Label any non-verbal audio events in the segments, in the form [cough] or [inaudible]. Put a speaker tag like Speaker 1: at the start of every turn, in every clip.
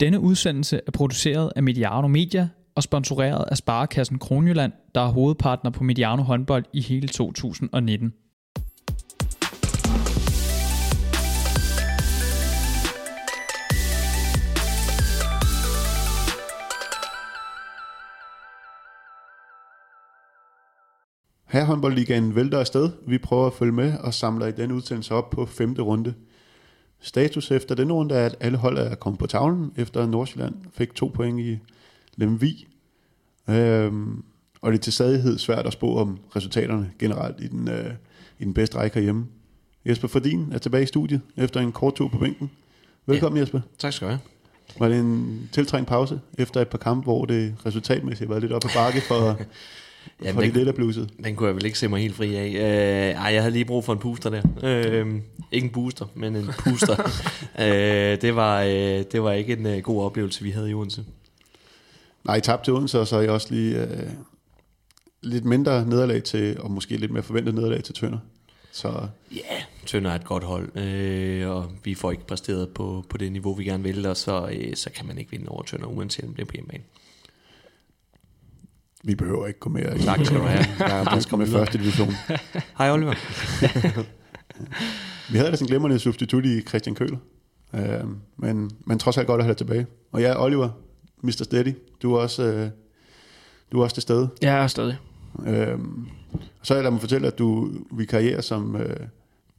Speaker 1: Denne udsendelse er produceret af Mediano Media og sponsoreret af Sparekassen Kronjylland, der er hovedpartner på Mediano håndbold i hele 2019.
Speaker 2: Herrehåndboldligaen vælter afsted. Vi prøver at følge med og samler i denne udsendelse op på femte runde. Status efter denne runde er, at alle hold er kommet på tavlen, efter Nordsjælland fik to point i Lemvi. Øhm, og det er til stadighed svært at spå om resultaterne generelt i den, øh, i den bedste række herhjemme. Jesper Fordin er tilbage i studiet efter en kort tur på bænken. Velkommen ja. Jesper.
Speaker 3: Tak skal du have.
Speaker 2: Var det en tiltrængt pause efter et par kampe, hvor det resultatmæssigt var lidt op ad bakke for, ja, for den, det lille bluset?
Speaker 3: Den kunne jeg vel ikke se mig helt fri af. Øh, ej, jeg havde lige brug for en booster der. Øh, ikke en booster, men en booster. [laughs] øh, det, var, øh, det var ikke en øh, god oplevelse, vi havde i Odense.
Speaker 2: Nej, I tabte til Odense, og så er I også lige øh, lidt mindre nederlag til, og måske lidt mere forventet nederlag til Tønder. Så...
Speaker 3: Ja, yeah, Tønder er et godt hold, øh, og vi får ikke præsteret på, på det niveau, vi gerne vil, og så, øh, så kan man ikke vinde over Tønder, uanset om det er på hjemmebane.
Speaker 2: Vi behøver ikke gå mere.
Speaker 3: Tak skal du have.
Speaker 2: Jeg er skal med første division. [laughs]
Speaker 3: Hej Oliver. [laughs]
Speaker 2: vi havde da sådan en glemrende substitut i Christian Køler. Øh, men, men trods alt godt at have dig tilbage. Og ja, Oliver, Mr. Steady, du er også, øh, du er også til stede.
Speaker 4: Jeg er stadig.
Speaker 2: Øhm, så lad mig fortælle, at du vikarierer som øh,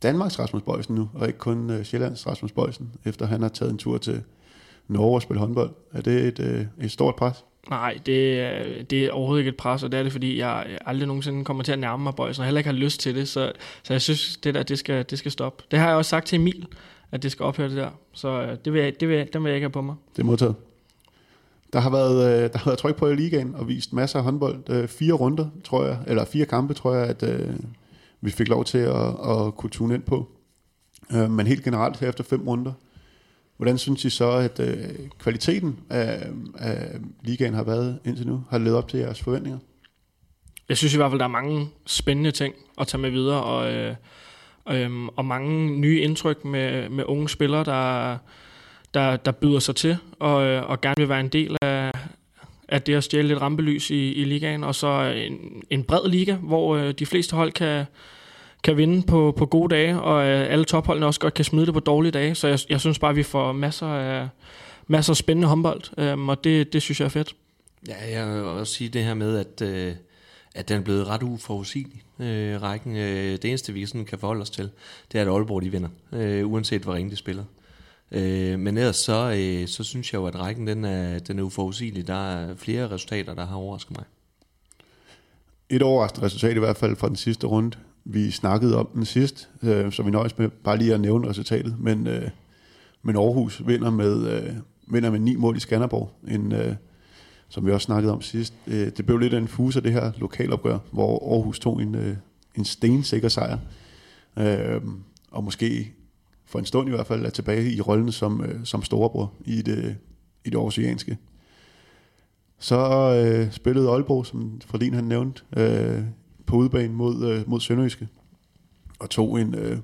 Speaker 2: Danmarks Rasmus Bøjsen nu, og ikke kun øh, Sjællands Rasmus Bøjsen, efter han har taget en tur til Norge og spille håndbold. Er det et, øh, et stort pres?
Speaker 4: Nej, det, er, det er overhovedet ikke et pres, og det er det, fordi jeg øh, aldrig nogensinde kommer til at nærme mig boys, og heller ikke har lyst til det, så, så jeg synes, det der, det skal, det skal stoppe. Det har jeg også sagt til Emil, at det skal ophøre det der, så øh, det vil jeg, det vil jeg, den vil jeg ikke have på mig.
Speaker 2: Det er modtaget. Der har været, der har været tryk på i ligaen og vist masser af håndbold. Fire runder, tror jeg, eller fire kampe, tror jeg, at vi fik lov til at, at kunne tune ind på. Men helt generelt her efter fem runder, hvordan synes I så, at øh, kvaliteten af, af ligaen har været indtil nu? Har levet op til jeres forventninger?
Speaker 4: Jeg synes i hvert fald, der er mange spændende ting at tage med videre, og, øh, øh, og mange nye indtryk med, med unge spillere, der der, der byder sig til og, øh, og gerne vil være en del af, af det at stjæle lidt rampelys i, i ligaen, og så en, en bred liga, hvor øh, de fleste hold kan, kan vinde på, på gode dage, og øh, alle topholdene også godt kan smide det på dårlige dage, så jeg, jeg synes bare, at vi får masser af, masser af spændende håndbold, øh, og det, det synes jeg er fedt.
Speaker 3: Ja, jeg vil også sige det her med, at, øh, at den er blevet ret uforudsigelig, øh, rækken. Øh, det eneste, vi sådan kan forholde os til, det er, at Aalborg de vinder, øh, uanset hvor ringe de spiller. Øh, men ellers så, øh, så synes jeg jo, at rækken den er, den er uforudsigelig. Der er flere resultater, der har overrasket mig.
Speaker 2: Et overraskende resultat i hvert fald fra den sidste runde. Vi snakkede om den sidst, øh, så vi nøjes med bare lige at nævne resultatet. Men, øh, men Aarhus vinder med, øh, vinder med ni mål i Skanderborg. En, øh, som vi også snakkede om sidst. Øh, det blev lidt af en fuse af det her lokalopgør, hvor Aarhus tog en, øh, en stensikker sejr. Øh, og måske for en stund i hvert fald, er tilbage i rollen som, øh, som storebror i det, i det aarhusianske. Så øh, spillede Aalborg, som Fredin han nævnte, øh, på udebane mod, øh, mod Sønderjyske, og tog en, øh,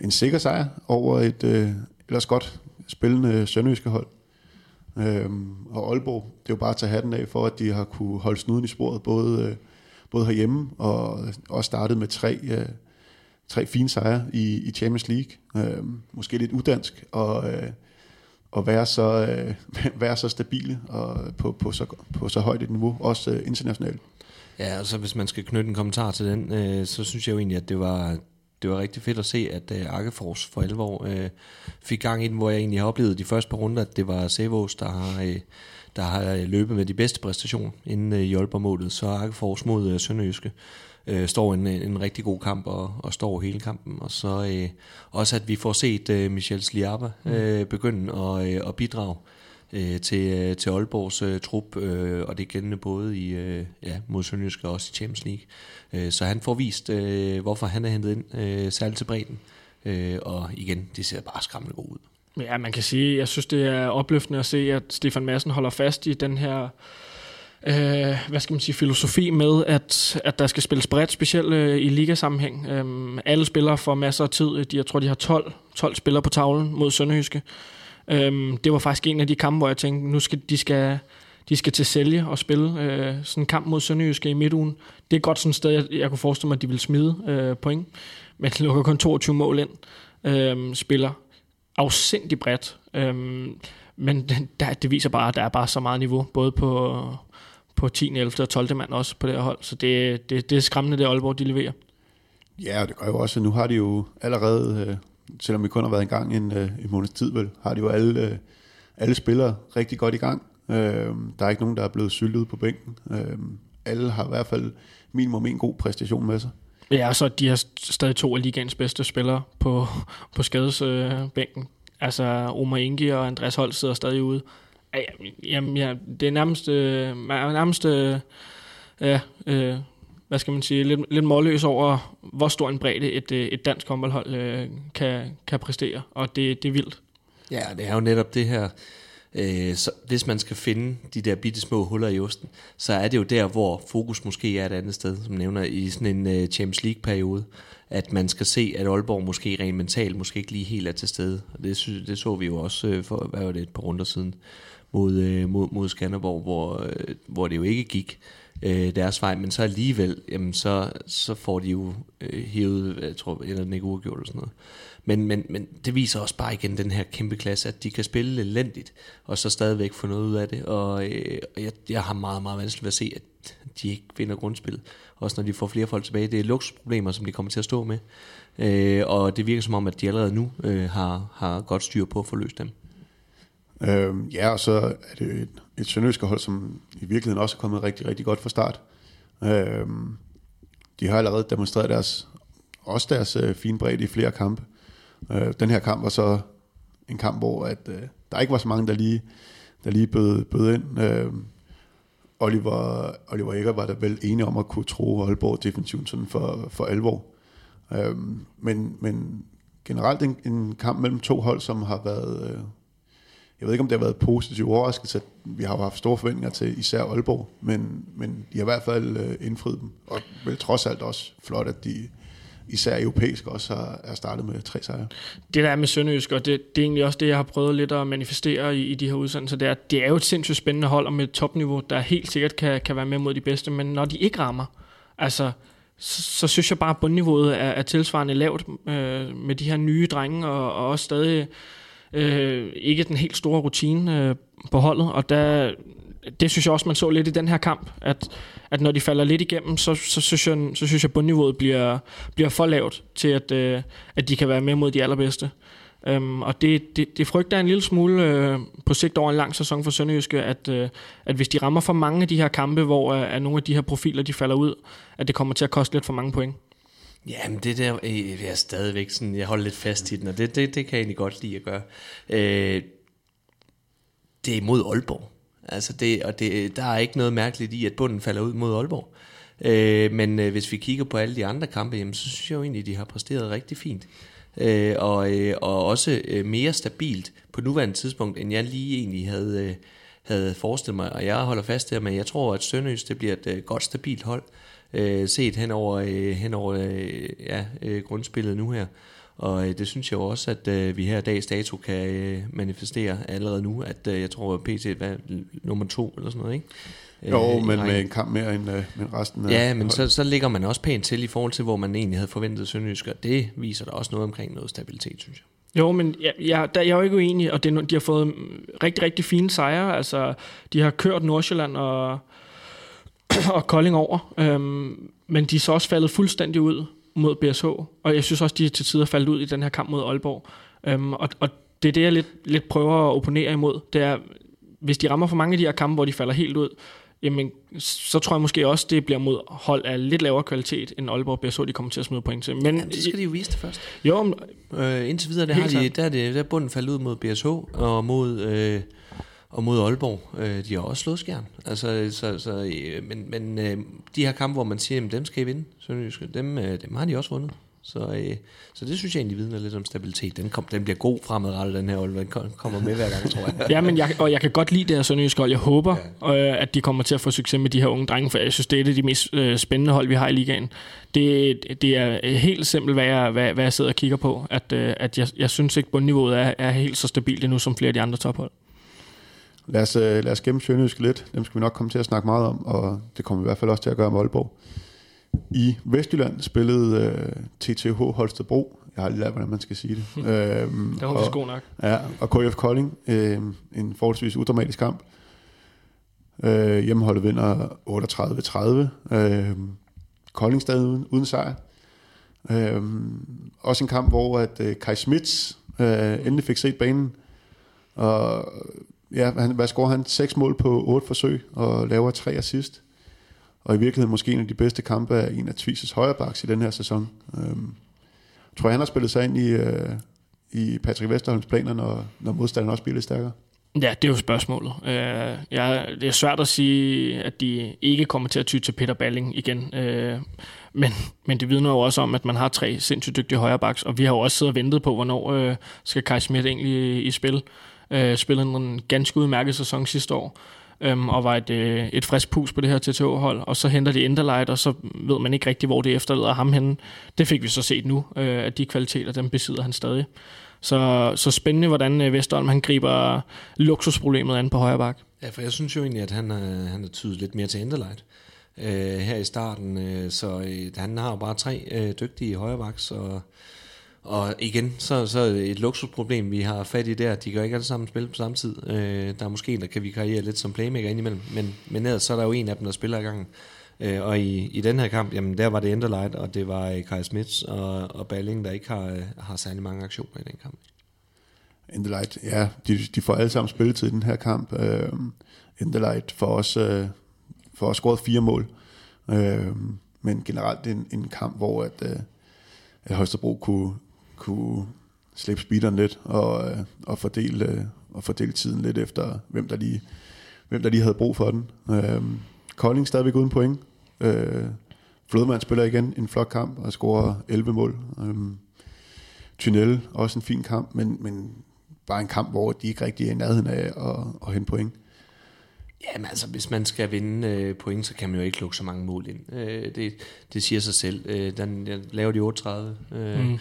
Speaker 2: en sikker sejr over et øh, ellers godt spillende Sønderjyske hold. Øhm, og Aalborg, det er jo bare at tage hatten af for, at de har kunne holde snuden i sporet, både, øh, både herhjemme og også startet med tre, øh, tre fine sejre i, i Champions League. Øh, måske lidt udansk og, øh, og være så, øh, [laughs] være så stabile og på, på, så, på så højt et niveau, også øh, internationalt.
Speaker 3: Ja, og så hvis man skal knytte en kommentar til den, øh, så synes jeg jo egentlig, at det var, det var rigtig fedt at se, at øh, Arkefors for alvor øh, fik gang i den, hvor jeg egentlig har oplevet de første par runder, at det var Sevos, der har, øh, der har løbet med de bedste præstationer inden øh, i Aalborg-målet, så Arkefors mod øh, Sønderjyske øh, står en, en rigtig god kamp og, og står hele kampen. Og så øh, også, at vi får set øh, Michel Sliaba mm. øh, begynde at, øh, at bidrage øh, øh, til øh, til Aalborgs øh, trup, øh, og det er gældende både i øh, ja, mod Sønderjysk og også i Champions League. Øh, så han får vist, øh, hvorfor han er hentet ind, øh, særligt til bredden. Øh, og igen, det ser bare skræmmende godt ud.
Speaker 4: Ja, man kan sige, jeg synes, det er opløftende at se, at Stefan Madsen holder fast i den her øh, hvad skal man sige, filosofi med, at, at der skal spilles bredt, specielt øh, i ligasammenhæng. Øh, alle spillere får masser af tid. De, jeg tror, de har 12, 12 spillere på tavlen mod Sønderjyske. Øhm, det var faktisk en af de kampe, hvor jeg tænkte, nu skal de skal, de skal til sælge og spille øh, sådan en kamp mod Sønderjyske i midtugen. Det er godt sådan et sted, jeg, jeg kunne forestille mig, at de ville smide øh, point. [laughs] Men de lukker kun 22 mål ind. Øh, spiller afsindig bredt. Øh, men [laughs] der, det viser bare, at der er bare så meget niveau, både på, på 10., 11. og 12. mand også på det her hold. Så det, det, det er skræmmende, det Aalborg de leverer.
Speaker 2: Ja, og det gør jo også, at nu har de jo allerede, øh, selvom vi kun har været i gang en, øh, en måneds tid, vel, har de jo alle, øh, alle spillere rigtig godt i gang. Øh, der er ikke nogen, der er blevet syltet på bænken. Øh, alle har i hvert fald minimum en god præstation med sig.
Speaker 4: Ja, og så de har stadig to af ligaens bedste spillere på, [laughs] på skadesbænken. Øh, altså Omar Ingi og Andreas Holt sidder stadig ude. Jamen, ja, det er nærmest, øh, nærmest øh, ja, øh, hvad skal man sige, lidt, lidt målløs over, hvor stor en bredde et, øh, et dansk håndboldhold øh, kan, kan præstere, og det, det er vildt.
Speaker 3: Ja, det er jo netop det her, øh, så hvis man skal finde de der bitte små huller i osten, så er det jo der, hvor fokus måske er et andet sted, som nævner i sådan en øh, Champions League-periode, at man skal se, at Aalborg måske rent mentalt måske ikke lige helt er til stede. Og det, synes, det så vi jo også øh, for, hvad var det, et par runder siden mod, øh, mod, mod Skanderborg, hvor, øh, hvor det jo ikke gik øh, deres vej, men så alligevel, jamen så, så får de jo øh, hævet, jeg tror, eller den ikke uafgjort eller sådan noget. Men, men, men det viser også bare igen den her kæmpe klasse, at de kan spille elendigt, og så stadigvæk få noget ud af det. Og, øh, og jeg, jeg har meget, meget vanskeligt ved at se, at de ikke vinder grundspillet. Også når de får flere folk tilbage. Det er luksusproblemer, som de kommer til at stå med. Øh, og det virker som om, at de allerede nu øh, har, har godt styr på at få løst dem.
Speaker 2: Øh, ja, og så er det et, et sønderjyske hold, som i virkeligheden også er kommet rigtig, rigtig godt fra start. Øh, de har allerede demonstreret deres, også deres øh, fine bredde i flere kampe. Øh, den her kamp var så en kamp, hvor at, øh, der ikke var så mange, der lige, der lige bød, bød ind. Øh, Oliver, Oliver Egger var der vel enige om at kunne tro Aalborg defensivt sådan for, for alvor. Øh, men, men generelt en, en kamp mellem to hold, som har været... Øh, jeg ved ikke, om det har været positiv overraskelse. Vi har jo haft store forventninger til især Aalborg, men, men de har i hvert fald øh, indfriet dem. Og vel trods alt også flot, at de især europæisk også har, er startet med tre sejre.
Speaker 4: Det der er med Sønderjysk, og det, det er egentlig også det, jeg har prøvet lidt at manifestere i, i de her udsendelser, det er, det er jo et sindssygt spændende hold og med et topniveau, der helt sikkert kan, kan være med mod de bedste, men når de ikke rammer, altså, så, så synes jeg bare, at bundniveauet er, er tilsvarende lavt øh, med de her nye drenge, og, og også stadig øh, ikke den helt store rutine øh, på holdet, og der, det synes jeg også, man så lidt i den her kamp, at, at når de falder lidt igennem, så, så, synes, jeg, så synes jeg, bundniveauet bliver, bliver for lavt til, at, øh, at de kan være med mod de allerbedste. Øhm, og det, det, det frygter en lille smule øh, på sigt over en lang sæson for Sønderjyske, at, øh, at hvis de rammer for mange af de her kampe, hvor øh, at nogle af de her profiler de falder ud, at det kommer til at koste lidt for mange point.
Speaker 3: Jamen det der, øh, jeg er stadigvæk sådan, jeg holder lidt fast i den, og det, det, det kan jeg egentlig godt lide at gøre. Øh, det er mod Aalborg. Altså det, og det, der er ikke noget mærkeligt i, at bunden falder ud mod Aalborg. Øh, men øh, hvis vi kigger på alle de andre kampe, jamen, så synes jeg jo egentlig, at de har præsteret rigtig fint. Øh, og, øh, og også øh, mere stabilt på nuværende tidspunkt, end jeg lige egentlig havde, øh, havde forestillet mig. Og jeg holder fast der, men jeg tror, at Sønderjys det bliver et øh, godt stabilt hold, øh, set hen over, øh, hen over øh, ja, øh, grundspillet nu her. Og øh, det synes jeg også, at øh, vi her dags dato kan øh, manifestere allerede nu, at øh, jeg tror, at PT er nummer to eller sådan noget, ikke?
Speaker 2: Jo, øh, men med en kamp mere end, øh, end resten af
Speaker 3: Ja, men så, så ligger man også pænt til i forhold til, hvor man egentlig havde forventet Sønderjysk, og det viser der også noget omkring noget stabilitet, synes jeg.
Speaker 4: Jo, men jeg, jeg, der, jeg er jo ikke uenig, og det, de har fået rigtig, rigtig fine sejre. Altså, de har kørt Nordsjælland og, [clears throat] og Kolding over, øhm, men de er så også faldet fuldstændig ud mod BSH, og jeg synes også, de til tider faldet ud i den her kamp mod Aalborg. Øhm, og, og det er det, jeg lidt, lidt prøver at opponere imod. Det er, hvis de rammer for mange af de her kampe, hvor de falder helt ud, jamen, så tror jeg måske også, det bliver mod hold af lidt lavere kvalitet, end Aalborg BSH, de kommer til at smide point til.
Speaker 3: Men, ja, det skal de jo vise det først.
Speaker 4: Jo, men,
Speaker 3: øh, indtil videre, der, har de, der, er det, der er bunden faldet ud mod BSH, og mod... Øh, og mod Aalborg, øh, de har også slået skjern. Altså, så, så, øh, men men øh, de her kampe, hvor man siger, at dem skal I vinde, Sønderjyske, dem, øh, dem har de også vundet. Så, øh, så det synes jeg egentlig vidner lidt om stabilitet. Den, kom, den bliver god fremadrettet, den her, den kommer med hver gang, tror jeg.
Speaker 4: ja, men jeg, og jeg kan godt lide det her Sønderjysk hold. Jeg håber, ja. øh, at de kommer til at få succes med de her unge drenge, for jeg synes, det er et af de mest øh, spændende hold, vi har i ligaen. Det, det er helt simpelt, hvad jeg, hvad, hvad jeg sidder og kigger på, at, øh, at jeg, jeg synes ikke, bundniveauet er, er helt så stabilt endnu som flere af de andre tophold.
Speaker 2: Lad os, øh, lad os gemme Sønderjysk lidt. Dem skal vi nok komme til at snakke meget om, og det kommer vi i hvert fald også til at gøre med Aalborg. I Vestjylland spillede øh, TTH Holstebro. Jeg har lige lært, hvordan man skal sige det. [laughs]
Speaker 4: øhm, det var og, god nok.
Speaker 2: Ja, og KF Kolding. Øh, en forholdsvis udramatisk kamp. Øh, hjemmeholdet vinder 38-30. Øh, Kolding stadig uden, uden sejr. Øh, også en kamp, hvor at øh, Kai Smits øh, endelig fik set banen. Og ja, han, hvad scorer han? 6 mål på 8 forsøg og laver 3 assist og i virkeligheden måske en af de bedste kampe af en af Tvises højrebacks i den her sæson. Øhm, tror jeg, han har spillet sig ind i, øh, i Patrick Vesterholms planer, når, når modstanderen også bliver lidt stærkere?
Speaker 4: Ja, det er jo spørgsmålet. Øh, ja, det er svært at sige, at de ikke kommer til at ty til Peter Balling igen. Øh, men, men det vidner jo også om, at man har tre sindssygt dygtige højrebacks, og vi har jo også siddet og ventet på, hvornår øh, skal Kai Schmidt egentlig i spil. Øh, spillede en ganske udmærket sæson sidste år øhm, og var et, øh, et frisk pus på det her TTO-hold, og så henter de Enderlight, og så ved man ikke rigtig, hvor det efterlader ham henne. Det fik vi så set nu, øh, at de kvaliteter, dem besidder han stadig. Så, så spændende, hvordan øh, Vestholm han griber luksusproblemet an på højre bak.
Speaker 3: Ja, for jeg synes jo egentlig, at han øh, han er tydet lidt mere til Enderlight øh, her i starten, øh, så øh, han har jo bare tre øh, dygtige højrebacks, og og igen, så, så et luksusproblem, vi har fat i der. De kan ikke alle sammen spille på samme tid. Øh, der er måske en, der kan vi karriere lidt som playmaker indimellem, men, men ellers så er der jo en af dem, der spiller i gangen. Øh, og i, i den her kamp, jamen der var det Enderlight, og det var øh, Kai Smits og, og Balling, der ikke har, øh, har særlig mange aktioner i den kamp.
Speaker 2: Enderlight, ja, de, de får alle sammen spilletid i den her kamp. Øh, Enderlight får også, øh, får også scoret fire mål. Øh, men generelt en, en kamp, hvor at, øh, at Højstebro kunne, kunne slippe speederen lidt og, øh, og, fordele, øh, og fordele tiden lidt efter, hvem der lige, hvem der lige havde brug for den. Øh, Kolding stadigvæk uden point. Øh, Flodman spiller igen en flot kamp og scorer 11 mål. Øh, Tunnel, også en fin kamp, men, men bare en kamp, hvor de ikke rigtig er i nærheden af at, at hente point.
Speaker 3: Jamen altså, hvis man skal vinde øh, point, så kan man jo ikke lukke så mange mål ind. Øh, det, det siger sig selv. Øh, den, laver de 38. Øh, mm.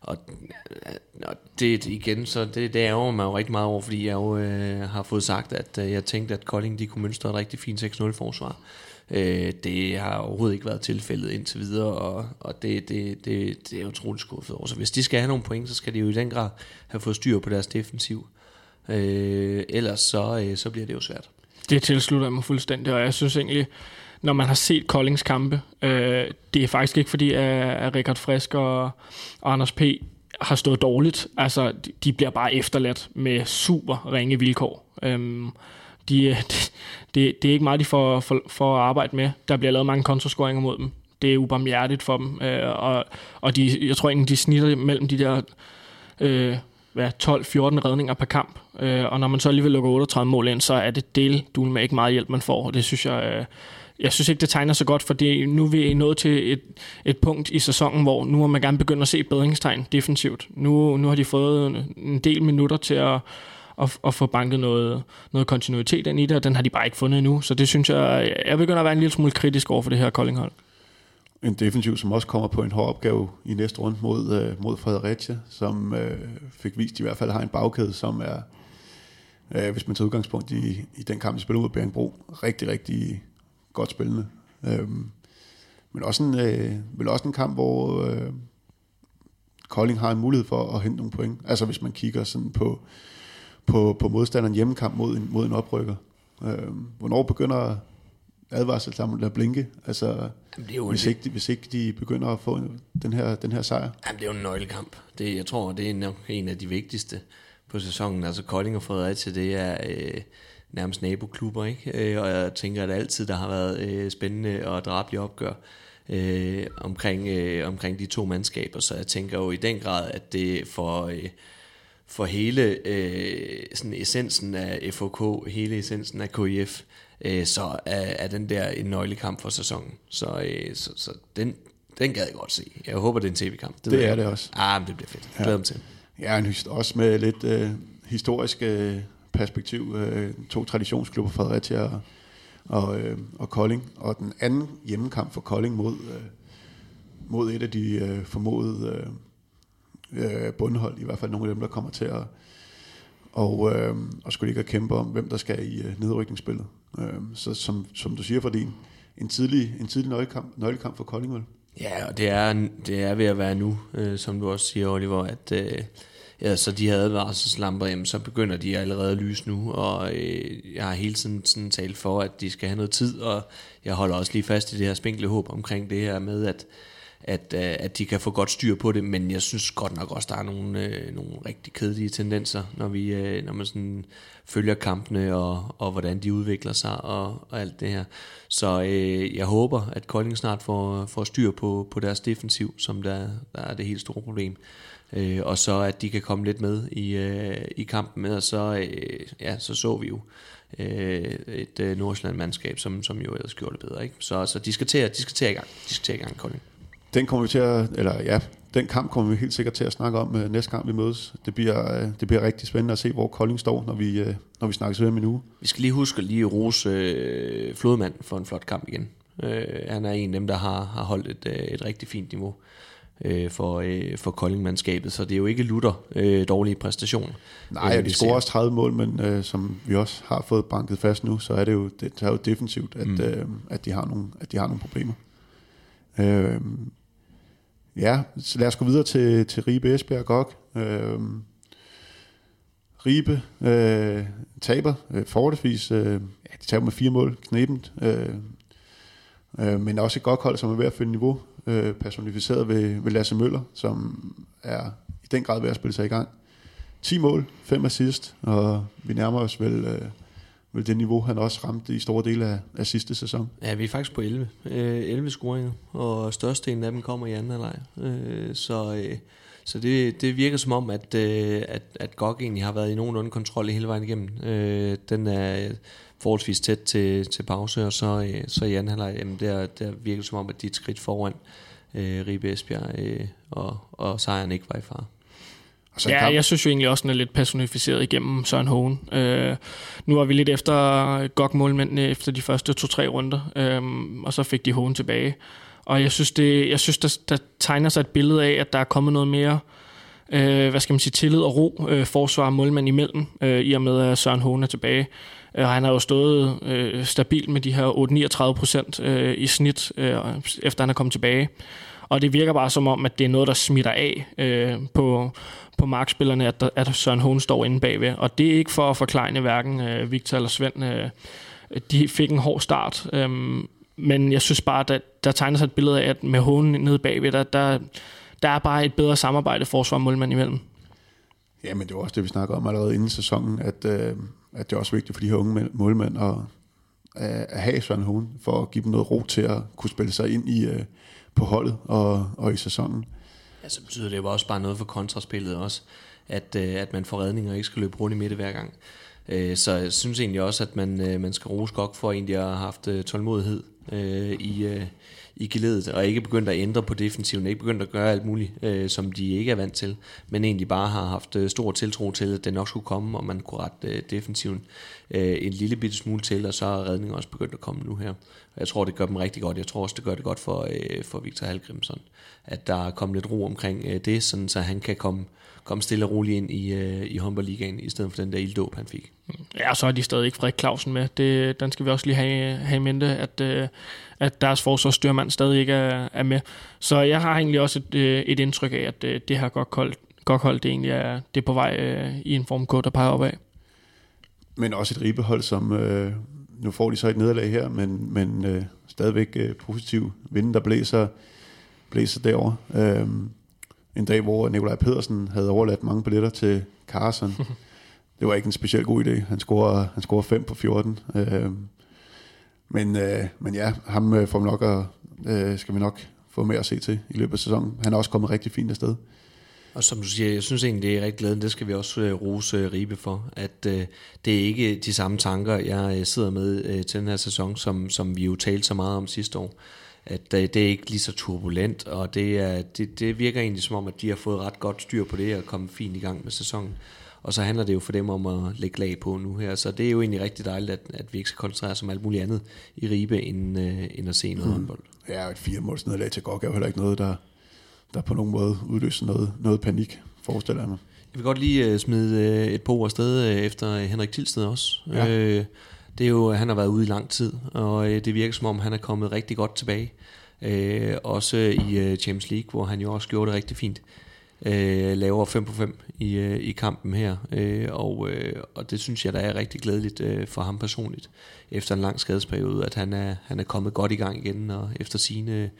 Speaker 3: Og, øh, og det igen, så det, det ærger mig jo rigtig meget over, fordi jeg jo øh, har fået sagt, at øh, jeg tænkte, at Kolding de kunne mønstre et rigtig fint 6-0 forsvar. Øh, det har overhovedet ikke været tilfældet indtil videre, og, og det, det, det, det er utroligt skuffet over. Så hvis de skal have nogle point, så skal de jo i den grad have fået styr på deres defensiv. Øh, ellers så, øh, så bliver det jo svært.
Speaker 4: Det tilslutter jeg mig fuldstændig, og jeg synes egentlig, når man har set Koldings kampe. Øh, det er faktisk ikke fordi, at, Richard Frisk og, og Anders P. har stået dårligt. Altså, de, de bliver bare efterladt med super ringe vilkår. Øhm, de, [laughs] det, de, det er ikke meget, de får, for, for at arbejde med. Der bliver lavet mange kontrascoringer mod dem. Det er ubarmhjertigt for dem. Øh, og og de, jeg tror egentlig, de snitter mellem de der... Øh, 12-14 redninger per kamp. Øh, og når man så alligevel lukker 38 mål ind, så er det del du med ikke meget hjælp, man får. Og det synes jeg, øh, jeg synes ikke, det tegner så godt, fordi nu er vi nået til et, et punkt i sæsonen, hvor nu må man gerne begynde at se bedringstegn defensivt. Nu, nu har de fået en del minutter til at, at, at få banket noget, noget kontinuitet ind i det, og den har de bare ikke fundet endnu. Så det synes jeg, jeg begynder at være en lille smule kritisk over for det her Koldinghold.
Speaker 2: En defensiv, som også kommer på en hård opgave i næste runde mod, øh, mod Fredericia, som øh, fik vist, at de i hvert fald har en bagkæde, som er, øh, hvis man tager udgangspunkt i, i den kamp, de spiller mod Bjergbro, rigtig, rigtig godt spillende. Øhm, men også en, øh, vel også en kamp, hvor øh, Kolding har en mulighed for at hente nogle point. Altså hvis man kigger sådan på, på, på modstanderen hjemmekamp mod en, mod en oprykker. Øhm, hvornår begynder advarselslampen at blinke? Altså, Jamen, det er jo hvis, ikke, hvis ikke de begynder at få den her, den her sejr.
Speaker 3: Jamen, det er jo en nøglekamp. Det, jeg tror, det er nok en af de vigtigste på sæsonen. Altså Kolding og Fredericia, det er... Øh, nærmest naboklubber, ikke? Øh, og jeg tænker, at altid der har været øh, spændende og drabelige opgør øh, omkring, øh, omkring de to mandskaber, så jeg tænker jo i den grad, at det for, øh, for hele øh, sådan essensen af FOK, hele essensen af KIF, øh, så er, er den der en nøglekamp for sæsonen. Så, øh, så, så den, den gad jeg godt se. Jeg håber, det er en tv-kamp.
Speaker 2: Det
Speaker 3: ved
Speaker 2: er
Speaker 3: jeg.
Speaker 2: det også.
Speaker 3: Ah, men det bliver fedt. Glæder mig til.
Speaker 2: Ja, en også med lidt øh, historisk øh, perspektiv. Øh, to traditionsklubber, Fredericia og, og, øh, og Kolding. Og den anden hjemmekamp for Kolding mod, øh, mod et af de øh, formodede øh, øh bundhold, i hvert fald nogle af dem, der kommer til at og, øh, og skulle ikke kæmpe om, hvem der skal i øh, nedrykningsspillet. Øh, så som, som du siger, for din en tidlig, en tidlig nøglekamp, nøglekamp for Kolding, vel?
Speaker 3: Ja, og det er, det er ved at være nu, øh, som du også siger, Oliver, at øh, ja, så de her advarselslamper, jamen, så begynder de allerede at lyse nu, og øh, jeg har hele tiden sådan talt for, at de skal have noget tid, og jeg holder også lige fast i det her spinkle håb omkring det her med, at at, øh, at de kan få godt styr på det, men jeg synes godt nok også, der er nogle, øh, nogle rigtig kedelige tendenser, når, vi, øh, når man sådan følger kampene og, og hvordan de udvikler sig og, og alt det her. Så øh, jeg håber, at Kolding snart får, får styr på, på deres defensiv, som der, der er det helt store problem. Øh, og så at de kan komme lidt med i, øh, i kampen med, og så, øh, ja, så så vi jo øh, et øh, Nordsjælland-mandskab, som, som jo ellers gjorde det bedre. Ikke? Så, så de skal til, de skal til i gang. De skal til i gang, Kolding.
Speaker 2: Den kommer vi til at, eller ja, den kamp kommer vi helt sikkert til at snakke om uh, næste gang vi mødes. Det bliver, uh, det bliver rigtig spændende at se, hvor Kolding står, når vi, uh, når vi snakkes ved om en uge.
Speaker 3: Vi skal lige huske at lige rose øh, Flodmand for en flot kamp igen. Øh, han er en af dem, der har, har holdt et, øh, et rigtig fint niveau øh, for, øh, for Kolding-mandskabet, så det er jo ikke lutter øh, dårlige præstationer.
Speaker 2: Nej, og de scorer også 30 mål, men øh, som vi også har fået banket fast nu, så er det jo, det er jo defensivt, at, mm. øh, at, de har nogle, at de har nogle problemer. Øh, Ja, så lad os gå videre til, til Ribe Esbjerg GOG. Øh, Ribe øh, taber øh, forholdsvis. Øh, ja, de taber med fire mål, knæbent. Øh, øh, men også et godt hold, som er ved at finde niveau, øh, personificeret ved, ved Lasse Møller, som er i den grad ved at spille sig i gang. 10 mål, 5 assist, og vi nærmer os vel... Øh, vel det niveau, han også ramte i store dele af, af sidste sæson.
Speaker 3: Ja, vi er faktisk på 11. Øh, 11 scoringer, og størstedelen af dem kommer i anden halvleg. Øh, så øh, så det, det virker som om, at, øh, at, at GOG egentlig har været i nogenlunde kontrol hele vejen igennem. Øh, den er forholdsvis tæt til, til pause, og så, øh, så i anden halvleg, jamen der, der virker det som om, at de er et skridt foran øh, Ribe Esbjerg, øh, og, og sejren ikke var i fare.
Speaker 4: Og så ja, kamp. jeg synes jo egentlig også, den er lidt personificeret igennem Søren Hohen. Øh, nu er vi lidt efter gok målmændene efter de første to-tre runder, øh, og så fik de Hohen tilbage. Og jeg synes, det, jeg synes der, der tegner sig et billede af, at der er kommet noget mere øh, hvad skal man sige, tillid og ro, øh, forsvar og målmand imellem, øh, i og med at Søren Hohen er tilbage. Øh, han har jo stået øh, stabilt med de her 8-39 procent øh, i snit, øh, efter han er kommet tilbage. Og det virker bare som om, at det er noget, der smitter af øh, på, på markspillerne, at, der, at Søren Hohen står inde bagved. Og det er ikke for at forklejne hverken øh, Victor eller Svend. Øh, de fik en hård start, øh, men jeg synes bare, at der, der tegner sig et billede af, at med Hohen nede bagved, der, der, der er bare et bedre samarbejde forsvar og målmand imellem.
Speaker 2: Ja, men det var også det, vi snakker om allerede inden sæsonen, at, øh, at det er også vigtigt for de her unge målmænd at, at have Søren Hohen, for at give dem noget ro til at kunne spille sig ind i, øh, på holdet og, og i sæsonen.
Speaker 3: Ja, så betyder det jo også bare noget for kontraspillet også, at, øh, at man får redninger og ikke skal løbe rundt i midte hver gang. Øh, så jeg synes egentlig også, at man, øh, man skal rose godt for egentlig at have haft tålmodighed i, i geledet, og ikke begyndt at ændre på defensiven, ikke begyndt at gøre alt muligt, øh, som de ikke er vant til, men egentlig bare har haft øh, stor tiltro til, at det nok skulle komme, og man kunne rette øh, defensiven en lille bitte smule til, og så er redningen også begyndt at komme nu her. Jeg tror, det gør dem rigtig godt. Jeg tror også, det gør det godt for, øh, for Victor Halgrimsson, at der er kommet lidt ro omkring øh, det, sådan, så han kan komme, komme stille og roligt ind i, øh, i håndboldligaen, i stedet for den der ilddåb, han fik.
Speaker 4: Ja, så er de stadig ikke Frederik Clausen med. Det, den skal vi også lige have, have i mente, at, øh, at deres forsvarsstyrmand stadig ikke er, er med. Så jeg har egentlig også et, øh, et indtryk af, at øh, det her godt koldt, godt hold, det egentlig er, det er på vej øh, i en form kort, der peger opad.
Speaker 2: Men også et ribehold, som, øh, nu får de så et nederlag her, men, men øh, stadigvæk øh, positiv vinden, der blæser, blæser derovre. Øh, en dag, hvor Nikolaj Pedersen havde overladt mange billetter til Carson. [laughs] Det var ikke en specielt god idé. Han scorer, han scorer 5 på 14. Øh, men, øh, men ja, ham øh, får vi nok at, øh, skal vi nok få mere at se til i løbet af sæsonen. Han er også kommet rigtig fint afsted.
Speaker 3: Og som du siger, jeg synes egentlig, det er rigtig glæden. Det skal vi også uh, rose uh, Ribe for. At uh, det er ikke de samme tanker, jeg sidder med uh, til den her sæson, som, som vi jo talte så meget om sidste år. At øh, det er ikke lige så turbulent, og det, er, det, det virker egentlig som om, at de har fået ret godt styr på det og kommet fint i gang med sæsonen. Og så handler det jo for dem om at lægge lag på nu her, så det er jo egentlig rigtig dejligt, at, at vi ikke skal koncentrere os om alt muligt andet i Ribe, end, øh, end at se noget mm. håndbold.
Speaker 2: Ja, et fire måls nederlag til GOG er jo heller ikke noget, der, der på nogen måde udløser noget, noget panik, forestiller jeg mig.
Speaker 3: Jeg vil godt lige uh, smide uh, et par ord afsted uh, efter Henrik Tilsted også. Ja. Uh, det er jo, øh, han har været ude i lang tid, og øh, det virker som om, han er kommet rigtig godt tilbage. Øh, også i uh, Champions League, hvor han jo også gjorde det rigtig fint. Øh, laver 5 på 5 i, i kampen her, øh, og, øh, og det synes jeg, der er rigtig glædeligt øh, for ham personligt, efter en lang skadesperiode, at han er, han er kommet godt i gang igen, og efter sine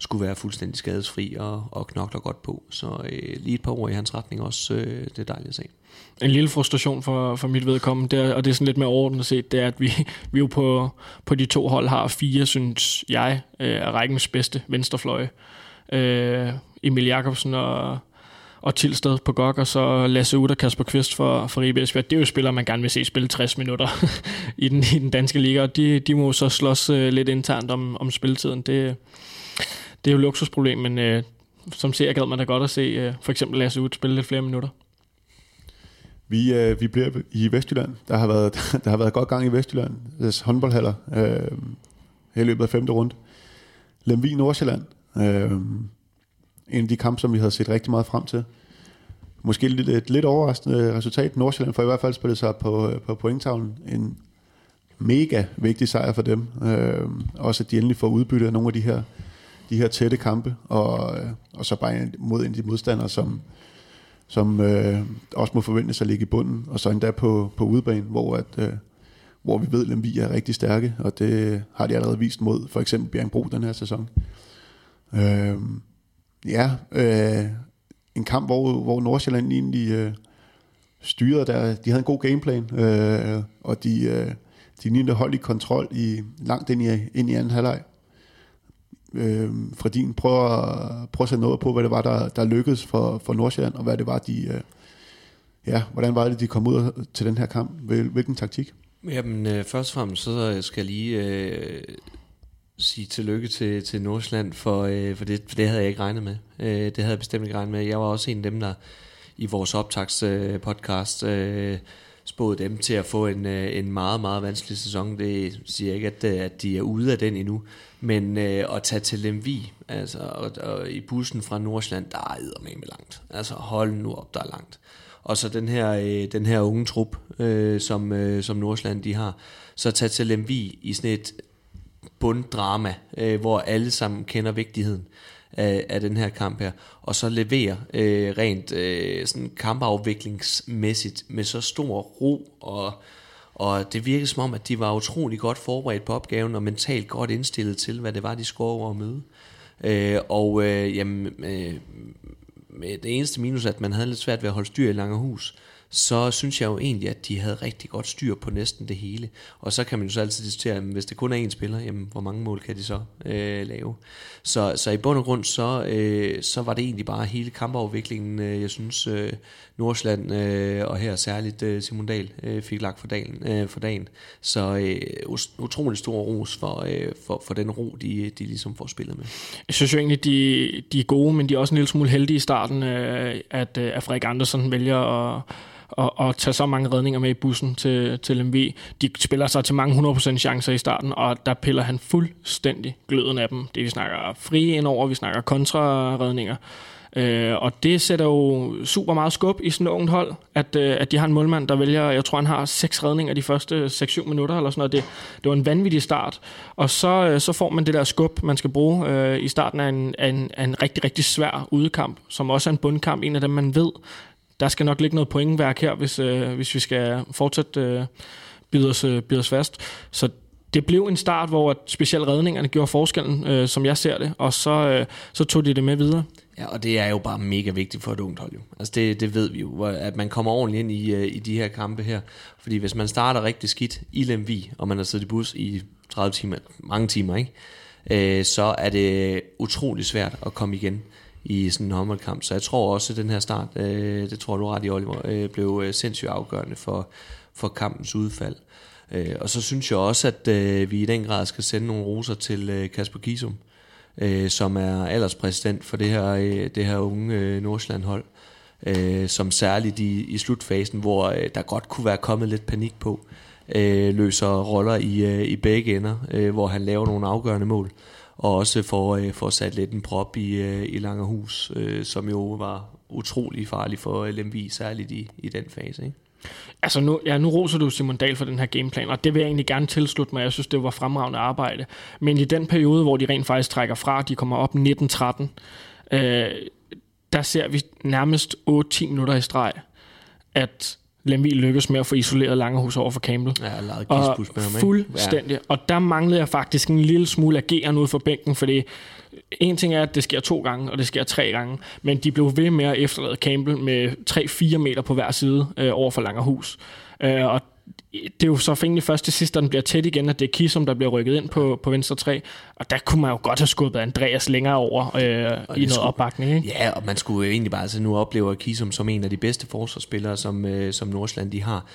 Speaker 3: skulle være fuldstændig skadesfri og, og knokler godt på. Så øh, lige et par ord i hans retning også, øh, det er dejligt at se.
Speaker 4: En lille frustration for, for mit vedkommende, der, og det er sådan lidt mere overordnet set, det er, at vi, [laughs] vi jo på, på de to hold har fire, synes jeg, øh, er rækkens bedste venstrefløje. Øh, Emil Jakobsen og, og Tilsted på GOG, og så Lasse Ud og Kasper Kvist for, for Ribe Esbjerg. Det er jo spillere, man gerne vil se spille 60 minutter [laughs] i, den, i den danske liga, og de, de må så slås øh, lidt internt om, om spilletiden. Det, det er jo et luksusproblem, men øh, som ser gad man da godt at se øh, for eksempel Lasse Ud spille lidt flere minutter.
Speaker 2: Vi, øh, vi bliver i Vestjylland. Der har været, [laughs] der har været godt gang i Vestjylland. Deres håndboldhaller øh, her i løbet af femte runde. Lemvi Nordsjælland. Øh, en af de kampe, som vi havde set rigtig meget frem til. Måske lidt, et lidt overraskende resultat. Nordsjælland får i hvert fald spillet sig på, øh, på pointtavlen. En mega vigtig sejr for dem. Øh, også at de endelig får udbyttet af nogle af de her de her tætte kampe, og, øh, og så bare mod en af de modstandere, som, som øh, også må forventes at ligge i bunden, og så endda på, på udebane, hvor, at, øh, hvor vi ved, at Lemvi er rigtig stærke, og det har de allerede vist mod for eksempel Bjergbro den her sæson. Øh, ja, øh, en kamp, hvor, hvor Nordsjælland egentlig øh, styrede der. De havde en god gameplan, øh, og de, øh, de lignede hold i kontrol i, langt ind i, ind i anden halvleg øh, fra din, prøv at, prøv at sætte noget på, hvad det var, der, der lykkedes for, for Nordsjælland, og hvad det var, de, øh, ja, hvordan var det, de kom ud til den her kamp? Hvilken taktik?
Speaker 3: Jamen, øh, først og fremmest, så skal jeg lige øh, sige tillykke til, til Nordsjælland, for, øh, for, det, for det havde jeg ikke regnet med. Øh, det havde jeg bestemt ikke regnet med. Jeg var også en af dem, der i vores optagspodcast... øh, podcast øh, spået dem til at få en, øh, en meget, meget vanskelig sæson. Det siger ikke, at, øh, at de er ude af den endnu. Men øh, at tage til Lemvi, altså, og, og i bussen fra Nordsjælland, der er med langt. Altså hold nu op, der er langt. Og så den her, øh, den her unge trup, øh, som, øh, som Nordsjælland de har, så tage til Lemvi i sådan et bunddrama, øh, hvor alle sammen kender vigtigheden af, af den her kamp her, og så levere øh, rent øh, sådan kampafviklingsmæssigt med så stor ro og og det virkede som om, at de var utrolig godt forberedt på opgaven, og mentalt godt indstillet til, hvad det var, de skulle over at møde. Øh, og øh, jamen, øh, med det eneste minus, at man havde lidt svært ved at holde styr i Langerhus, så synes jeg jo egentlig, at de havde rigtig godt styr på næsten det hele. Og så kan man jo så altid diskutere, hvis det kun er én spiller, jamen, hvor mange mål kan de så øh, lave? Så, så i bund og grund, så, øh, så var det egentlig bare hele kampafviklingen, øh, jeg synes, øh, Nordsjælland, øh, og her særligt øh, Simon Dahl, øh, fik lagt for dagen. Øh, for dagen. Så øh, utrolig stor ros for, øh, for, for den ro, de, de ligesom får spillet med.
Speaker 4: Jeg synes jo egentlig, de, de er gode, men de er også en lille smule heldige i starten, øh, at, øh, at Frederik Andersen vælger at og, og tage så mange redninger med i bussen til, til MV. De spiller sig til mange 100% chancer i starten, og der piller han fuldstændig gløden af dem. Det vi snakker fri indover, vi snakker kontraredninger. Øh, og det sætter jo super meget skub i sådan et ungt hold, at, øh, at de har en målmand, der vælger, jeg tror han har seks redninger de første 6-7 minutter, eller sådan noget. Det, det var en vanvittig start. Og så, øh, så får man det der skub, man skal bruge øh, i starten af en, af, en, af en rigtig, rigtig svær udekamp, som også er en bundkamp, en af dem man ved, der skal nok ligge noget pointværk her, hvis, øh, hvis vi skal fortsætte øh, bide, os, øh, bide os fast. Så det blev en start, hvor at specielt redningerne gjorde forskellen, øh, som jeg ser det, og så, øh, så tog de det med videre.
Speaker 3: Ja, og det er jo bare mega vigtigt for et ungt hold jo. Altså det, det ved vi jo, at man kommer ordentligt ind i, øh, i de her kampe her. Fordi hvis man starter rigtig skidt i Lemvi, og man har siddet i bus i 30 timer, mange timer, ikke? Øh, så er det utrolig svært at komme igen i sådan en håndboldkamp. Så jeg tror også, at den her start, øh, det tror du ret i Oliver, øh, blev øh, sindssygt afgørende for, for kampens udfald. Øh, og så synes jeg også, at øh, vi i den grad skal sende nogle roser til øh, Kasper Kisum, øh, Øh, som er alderspræsident for det her, øh, det her unge øh, Nordsjælland-hold, øh, som særligt i, i slutfasen, hvor øh, der godt kunne være kommet lidt panik på, øh, løser roller i, øh, i begge ender, øh, hvor han laver nogle afgørende mål, og også får, øh, får sat lidt en prop i, øh, i Langerhus, øh, som jo var utrolig farlig for øh, LMV, særligt i, i den fase. Ikke?
Speaker 4: Altså nu, ja, nu roser du Simon Dahl for den her gameplan, og det vil jeg egentlig gerne tilslutte mig. Jeg synes, det var fremragende arbejde. Men i den periode, hvor de rent faktisk trækker fra, de kommer op 1913, øh, der ser vi nærmest 8-10 minutter i streg, at Lemvi lykkes med at få isoleret Langehus over for Campbell.
Speaker 3: Ja, lavet
Speaker 4: Og
Speaker 3: med ham, ikke?
Speaker 4: fuldstændig. Ja. Og der manglede jeg faktisk en lille smule ageren ud for bænken, fordi en ting er, at det sker to gange, og det sker tre gange, men de blev ved med at efterlade Campbell med 3-4 meter på hver side øh, over for Langerhus. Øh, og det er jo så egentlig først til sidst, da den bliver tæt igen, at det er Kisum, der bliver rykket ind på, på venstre 3. Og der kunne man jo godt have skubbet Andreas længere over øh, i noget
Speaker 3: skulle,
Speaker 4: opbakning. Ikke?
Speaker 3: Ja, og man skulle jo egentlig bare altså nu opleve Kisum som en af de bedste forsvarsspillere, som, øh, som Nordsjælland de har.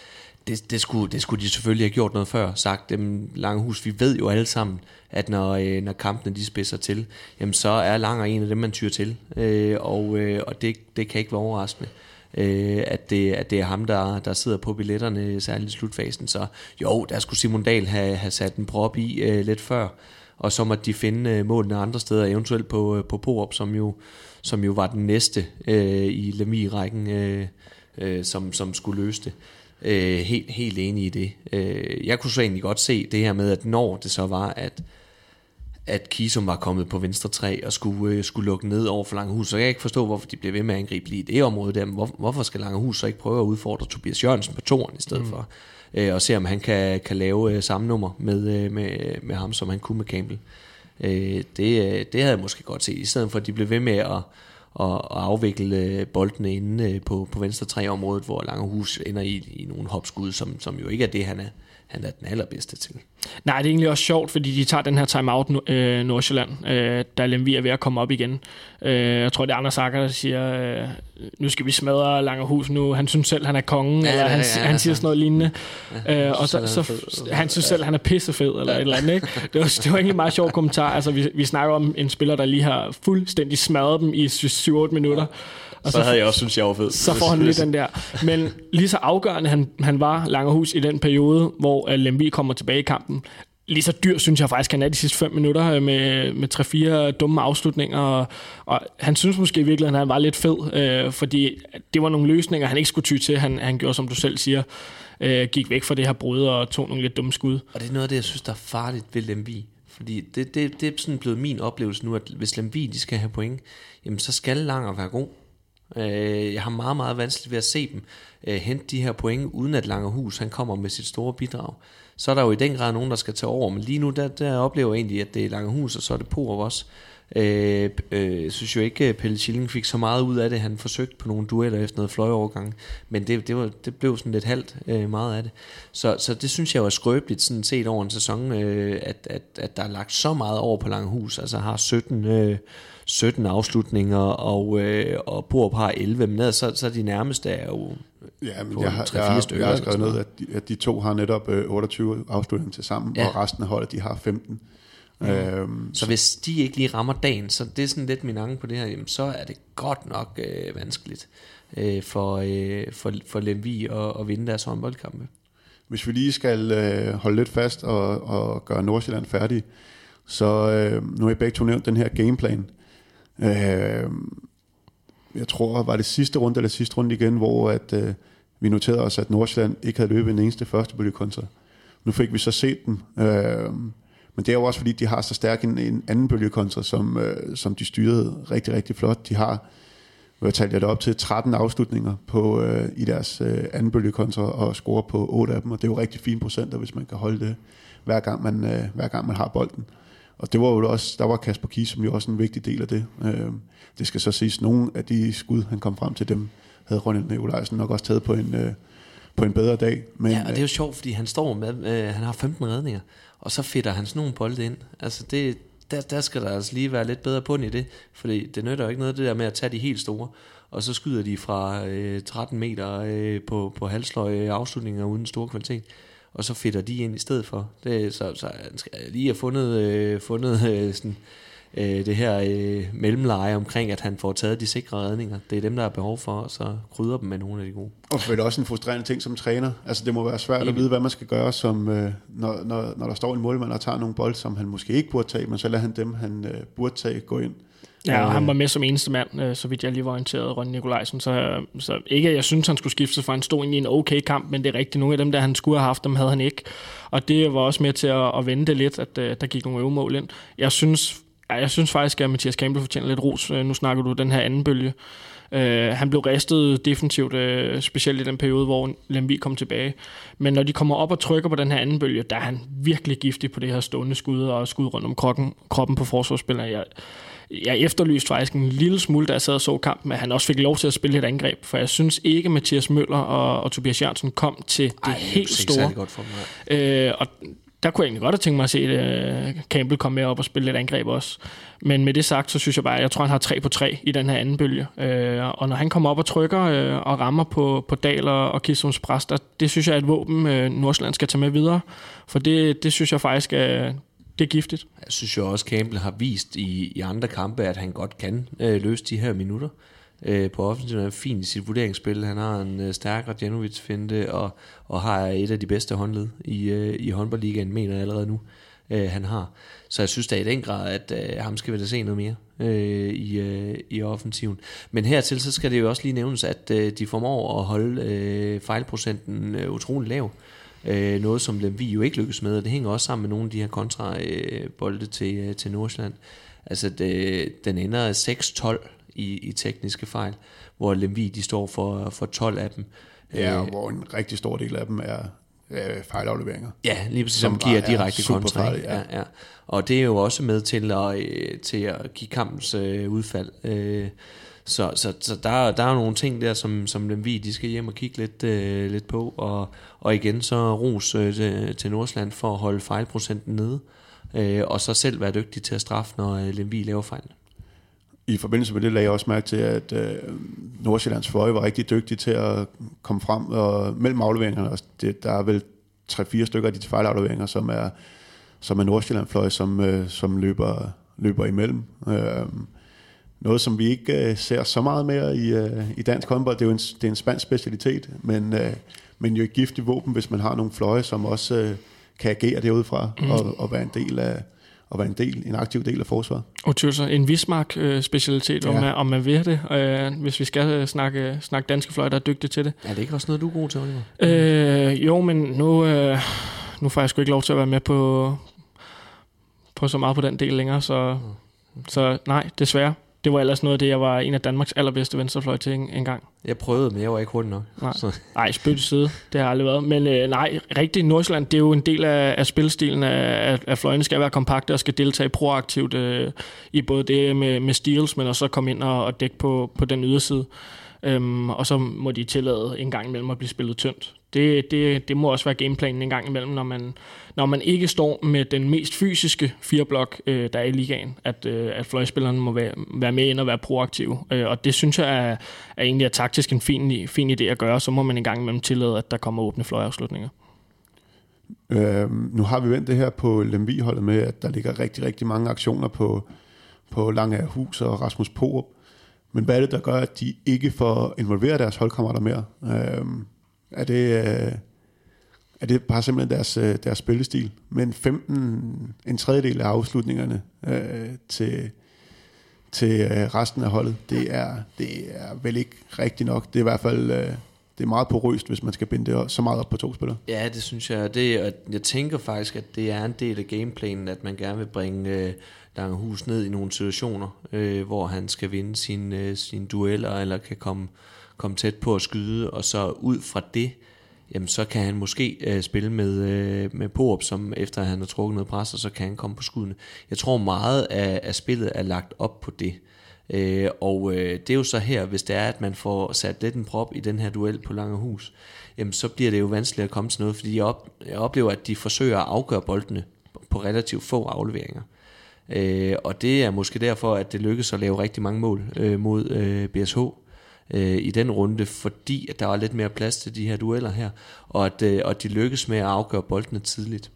Speaker 3: Det, det, skulle, det skulle de selvfølgelig have gjort noget før. Sagt dem Langehus. vi ved jo alle sammen, at når, øh, når kampene de spidser til, jamen så er Langer en af dem, man tyr til. Øh, og øh, og det, det kan ikke være overraskende øh, at, det, at det er ham, der, der sidder på billetterne, særligt i slutfasen. Så jo, der skulle Simon Dahl have, have sat en prop i øh, lidt før, og så måtte de finde øh, målene andre steder, eventuelt på, øh, på Poop, som jo, som jo var den næste øh, i Lemi-rækken, øh, øh, som, som skulle løse det. Øh, helt, helt enig i det. Øh, jeg kunne så egentlig godt se det her med, at når det så var, at at Kisum var kommet på venstre træ og skulle, øh, skulle lukke ned over for Langehus. Så jeg kan ikke forstå, hvorfor de bliver ved med at angribe lige det område der. Men hvor, hvorfor skal Langehus så ikke prøve at udfordre Tobias Jørgensen på toren i stedet mm. for? Øh, og se, om han kan, kan lave øh, samme nummer med, øh, med, med ham, som han kunne med Campbell. Øh, det, øh, det havde jeg måske godt set, i stedet for at de blev ved med at, at, at afvikle øh, boldene inde øh, på, på venstre træområdet, hvor Langehus ender i, i nogle hopskud, som, som jo ikke er det, han er han er den allerbedste til.
Speaker 4: Nej, det er egentlig også sjovt, fordi de tager den her timeout øh, Nordsjælland, øh, da Lemvi er ved at komme op igen. Øh, jeg tror, det er Anders Sager, der siger, øh, nu skal vi smadre Langerhus nu. Han synes selv, han er kongen, ja, eller han, ja, ja, han siger sådan noget lignende. Ja, øh, og så, så, så, han synes selv, han er pissefed, eller ja. et eller andet. Ikke? Det, var, det var egentlig en meget sjov kommentar. Altså, vi, vi snakker om en spiller, der lige har fuldstændig smadret dem i 7-8 minutter. Ja
Speaker 3: og så, så havde jeg også synes jeg var fed.
Speaker 4: Så får han lige den der. Men lige så afgørende han, han var, Langerhus, i den periode, hvor uh, Lemvi kommer tilbage i kampen, lige så dyr synes jeg faktisk, han er de sidste fem minutter øh, med, med 3-4 dumme afslutninger. Og, og han synes måske i virkeligheden, at han var lidt fed, øh, fordi det var nogle løsninger, han ikke skulle ty til. Han, han gjorde, som du selv siger, øh, gik væk fra det her brud og tog nogle lidt dumme skud.
Speaker 3: Og det er noget af det, jeg synes, der er farligt ved Lemvi. Fordi det, det, det er sådan blevet min oplevelse nu, at hvis Lemvi de skal have point, jamen så skal Langer være god. Øh, jeg har meget, meget vanskeligt ved at se dem øh, hente de her point, uden at Langerhus han kommer med sit store bidrag. Så er der jo i den grad nogen, der skal tage over, men lige nu der, der oplever jeg egentlig, at det er Langerhus, og så er det Porup også. Øh, øh, synes jo ikke, at Pelle Schilling fik så meget ud af det. Han forsøgte på nogle dueller efter noget fløjovergang, men det, det, var, det blev sådan lidt halvt øh, meget af det. Så, så det synes jeg var skrøbeligt sådan set over en sæson, øh, at, at, at der er lagt så meget over på Langehus, Altså har 17... Øh, 17 afslutninger, og, øh, og Borup har 11, men så, så de nærmeste er jo
Speaker 2: Ja, men jeg, har, 3, jeg, stykker, jeg har skrevet ned, at de, at de to har netop øh, 28 afslutninger til sammen, ja. og resten af holdet, de har 15.
Speaker 3: Mm. Øhm, så, så hvis de ikke lige rammer dagen, så det er sådan lidt min anke på det her, jamen, så er det godt nok øh, vanskeligt øh, for, øh, for, for Lemvi at, at vinde deres håndboldkampe.
Speaker 2: Hvis vi lige skal øh, holde lidt fast og, og gøre Nordsjælland færdig, så øh, nu har I begge to nævnt den her gameplan. Øh, jeg tror, var det sidste runde eller sidste runde igen, hvor at, øh, vi noterede os, at Nordsjælland ikke havde løbet en eneste første bølgekontra. Nu fik vi så set dem, Øh, men det er jo også fordi, de har så stærk en, en anden bølgekontra, som, øh, som de styrede rigtig, rigtig flot. De har, jeg talte det op til 13 afslutninger på, øh, i deres øh, anden bølgekontra og score på 8 af dem, og det er jo rigtig fine procenter, hvis man kan holde det, hver gang man, øh, hver gang man har bolden. Og det var jo også, der var Kasper Kies, som jo også en vigtig del af det. Øh, det skal så siges, nogle af de skud, han kom frem til dem, havde Ronald Nikolajsen nok også taget på en, øh, på en bedre dag.
Speaker 3: Men, ja, og det er jo sjovt, fordi han står med, øh, han har 15 redninger, og så fitter han sådan nogle bolde ind. Altså det, der, der skal der altså lige være lidt bedre på i det, fordi det nytter jo ikke noget det der med at tage de helt store, og så skyder de fra øh, 13 meter øh, på, på halsløje afslutninger uden stor kvalitet og så fitter de ind i stedet for. Det, så, så han skal lige have fundet, øh, fundet øh, sådan øh, det her øh, mellemleje omkring, at han får taget de sikre redninger. Det er dem, der er behov for, og så krydder dem med nogle af de gode.
Speaker 2: Og vel også en frustrerende ting som træner. Altså det må være svært at vide, hvad man skal gøre, som, øh, når, når, når der står en målmand og tager nogle bold, som han måske ikke burde tage, men så lader han dem, han øh, burde tage, gå ind.
Speaker 4: Ja, og han var med som eneste mand, øh, så vidt jeg lige var orienteret, Ronny Nikolajsen. Så, så ikke, at jeg synes, han skulle skifte, for han stod ind i en okay kamp, men det er rigtigt. Nogle af dem, der han skulle have haft, dem havde han ikke. Og det var også med til at, at vende det lidt, at uh, der gik nogle øvemål ind. Jeg synes, jeg synes faktisk, at Mathias Campbell fortjener lidt ros. Nu snakker du den her anden bølge. Uh, han blev ristet definitivt, uh, specielt i den periode, hvor Lemvi kom tilbage. Men når de kommer op og trykker på den her anden bølge, der er han virkelig giftig på det her stående skud og skud rundt om kroppen, kroppen på forsvarsspillere. Jeg, jeg efterlyste faktisk en lille smule, da jeg sad og så kampen, at han også fik lov til at spille et angreb. For jeg synes ikke, at Mathias Møller og, og Tobias Jørgensen kom til det Ej, helt store.
Speaker 3: Godt for mig. Øh,
Speaker 4: og der kunne jeg egentlig godt have tænkt mig at se uh, Campbell komme med op og spille lidt angreb også. Men med det sagt, så synes jeg bare, at jeg tror, han har 3 på 3 i den her anden bølge. Uh, og når han kommer op og trykker uh, og rammer på, på Dal og, og Kissums pres, der, det synes jeg er et våben, uh, Nordsjælland skal tage med videre. For det, det synes jeg faktisk er, det er giftigt.
Speaker 3: Jeg synes jo også, Campbell har vist i, i andre kampe, at han godt kan øh, løse de her minutter. Øh, på offensiven er fin i sit vurderingsspil. Han har en øh, stærkere Genovic-finte og, og har et af de bedste håndled i, øh, i håndboldligaen, mener jeg allerede nu, øh, han har. Så jeg synes da i den grad, at øh, ham skal vi da se noget mere øh, i, øh, i offensiven. Men hertil så skal det jo også lige nævnes, at øh, de formår at holde øh, fejlprocenten øh, utrolig lav. Øh, noget, som vi jo ikke lykkes med, og det hænger også sammen med nogle af de her kontrabolde til, øh, til Nordsjælland. Altså, det, den ender 6-12 i, i tekniske fejl, hvor Lemvi de står for, for 12 af dem.
Speaker 2: Ja, og hvor en rigtig stor del af dem er øh, fejlafleveringer.
Speaker 3: Ja, lige præcis, som, som giver direkte kontra. Ja. Ja, ja. Og det er jo også med til at, øh, til at give kampens øh, udfald. Øh, så, så, så der, der er nogle ting der, som, som dem vi, de skal hjem og kigge lidt, øh, lidt på. Og, og igen så ros øh, til, Nordsland for at holde fejlprocenten nede. Øh, og så selv være dygtig til at straffe, når øh, Lemvi laver fejl.
Speaker 2: I forbindelse med det lagde jeg også mærke til, at øh, Nordsjællands Fløje var rigtig dygtig til at komme frem og mellem afleveringerne. Og det, der er vel 3-4 stykker af de fejlafleveringer, som er, som er Nordsjælland Fløje, som, øh, som løber, løber imellem. Øh, noget, som vi ikke øh, ser så meget mere i, øh, i dansk håndbold. Det er jo en, det er en spansk specialitet, men, øh, men jo et giftigt våben, hvis man har nogle fløje, som også øh, kan agere derudfra mm. og, og være en del af og være en del, en aktiv del af forsvaret.
Speaker 4: Og tøser, en Vismark-specialitet, ja. om, man, om man vil det, øh, hvis vi skal øh, snakke, snakke danske fløje, der er dygtige til det.
Speaker 3: Er det ikke også noget, du er god til, Oliver?
Speaker 4: Øh, jo, men nu, øh, nu får jeg sgu ikke lov til at være med på, på så meget på den del længere, så, mm. så nej, desværre det var ellers noget af det, jeg var en af Danmarks allerbedste venstrefløj til en, en gang.
Speaker 3: Jeg prøvede, men jeg var ikke hurtig nok.
Speaker 4: Nej, så. nej spøg til side. Det har aldrig været. Men øh, nej, rigtig Nordsjælland, det er jo en del af, af spilstilen, af, at fløjene skal være kompakte og skal deltage proaktivt øh, i både det med, med steals, men også komme ind og, og dække på, på den yderside. Øhm, og så må de tillade en gang imellem at blive spillet tyndt. Det, det, det må også være gameplanen en gang imellem, når man, når man ikke står med den mest fysiske fireblok, øh, der er i ligaen, at, øh, at fløjspillerne må være, være med ind og være proaktive. Øh, og det synes jeg er, er egentlig er taktisk en fin, fin idé at gøre. Så må man en gang imellem tillade, at der kommer åbne fløjafslutninger.
Speaker 2: Øh, nu har vi vendt det her på Lemvi-holdet med, at der ligger rigtig, rigtig mange aktioner på, på Lange Hus og Rasmus Porup. Men hvad er det, der gør, at de ikke får involveret deres holdkammerater mere? Øh, er det, øh, at det bare simpelthen deres, øh, deres spillestil? Men 15, en tredjedel af afslutningerne øh, til, til øh, resten af holdet, det er, det er vel ikke rigtigt nok. Det er i hvert fald... Øh, det er meget porøst, hvis man skal binde det så meget op på to spillere.
Speaker 3: Ja, det synes jeg. Det, og jeg tænker faktisk, at det er en del af gameplanen, at man gerne vil bringe øh, Langerhus ned i nogle situationer, øh, hvor han skal vinde sine, øh, sin dueller, eller kan komme, komme tæt på at skyde, og så ud fra det, jamen så kan han måske øh, spille med, øh, med Poop, som efter han har trukket noget pres, og så kan han komme på skuddene. Jeg tror meget af, af spillet er lagt op på det. Øh, og øh, det er jo så her, hvis det er, at man får sat lidt en prop i den her duel på Langerhus, jamen så bliver det jo vanskeligt at komme til noget, fordi jeg, op, jeg oplever, at de forsøger at afgøre boldene på relativt få afleveringer. Øh, og det er måske derfor, at det lykkes at lave rigtig mange mål øh, mod øh, BSH øh, i den runde, fordi at der var lidt mere plads til de her dueller her, og at, øh, og de lykkedes med at afgøre boldene tidligt.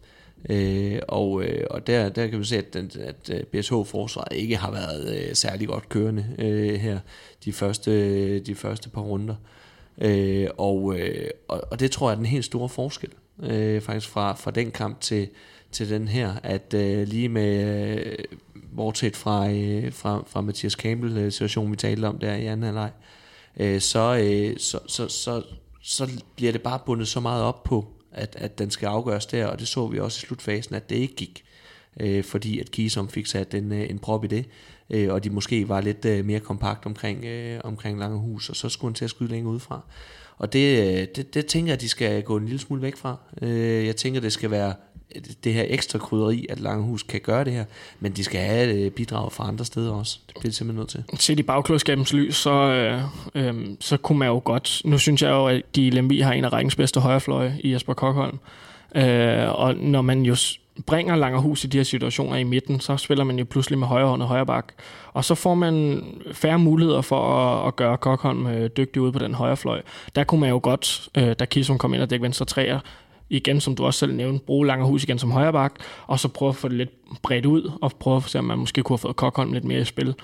Speaker 3: Øh, og øh, og der, der kan vi se, at, at, øh, at BSH-forsvaret ikke har været øh, særlig godt kørende øh, her de første, de første par runder. Øh, og, øh, og, og det tror jeg er den helt store forskel, øh, faktisk fra, fra den kamp til, til den her, at øh, lige med, øh, bortset fra, øh, fra, fra Mathias Campbell-situationen, øh, vi talte om der i anden halvleg, øh, så, øh, så, så, så, så bliver det bare bundet så meget op på, at, at den skal afgøres der, og det så vi også i slutfasen, at det ikke gik, øh, fordi at Kisom fik sat en, øh, en prop i det, øh, og de måske var lidt øh, mere kompakt omkring, øh, omkring Langehus, og så skulle han til at skyde længere udefra. Og det, øh, det, det tænker jeg, at de skal gå en lille smule væk fra. Øh, jeg tænker, det skal være det her ekstra krydderi, at Langehus kan gøre det her, men de skal have øh, et bidrag fra andre steder også. Det bliver de simpelthen nødt til.
Speaker 4: Set i bagklodskabens lys, så, øh, øh, så kunne man jo godt... Nu synes jeg jo, at de Lemvi har en af rækkens bedste højrefløje i Jesper Kokholm. Øh, og når man jo bringer Langerhus i de her situationer i midten, så spiller man jo pludselig med højre hånd og højre bak. Og så får man færre muligheder for at, at gøre Kokholm øh, dygtig ude på den højre fløj. Der kunne man jo godt, øh, da Kisum kom ind og dække venstre træer, igen, som du også selv nævnte, bruge Langerhus igen som højreback, og så prøve at få det lidt bredt ud, og prøve at se, om man måske kunne have fået Kokholm lidt mere i spil.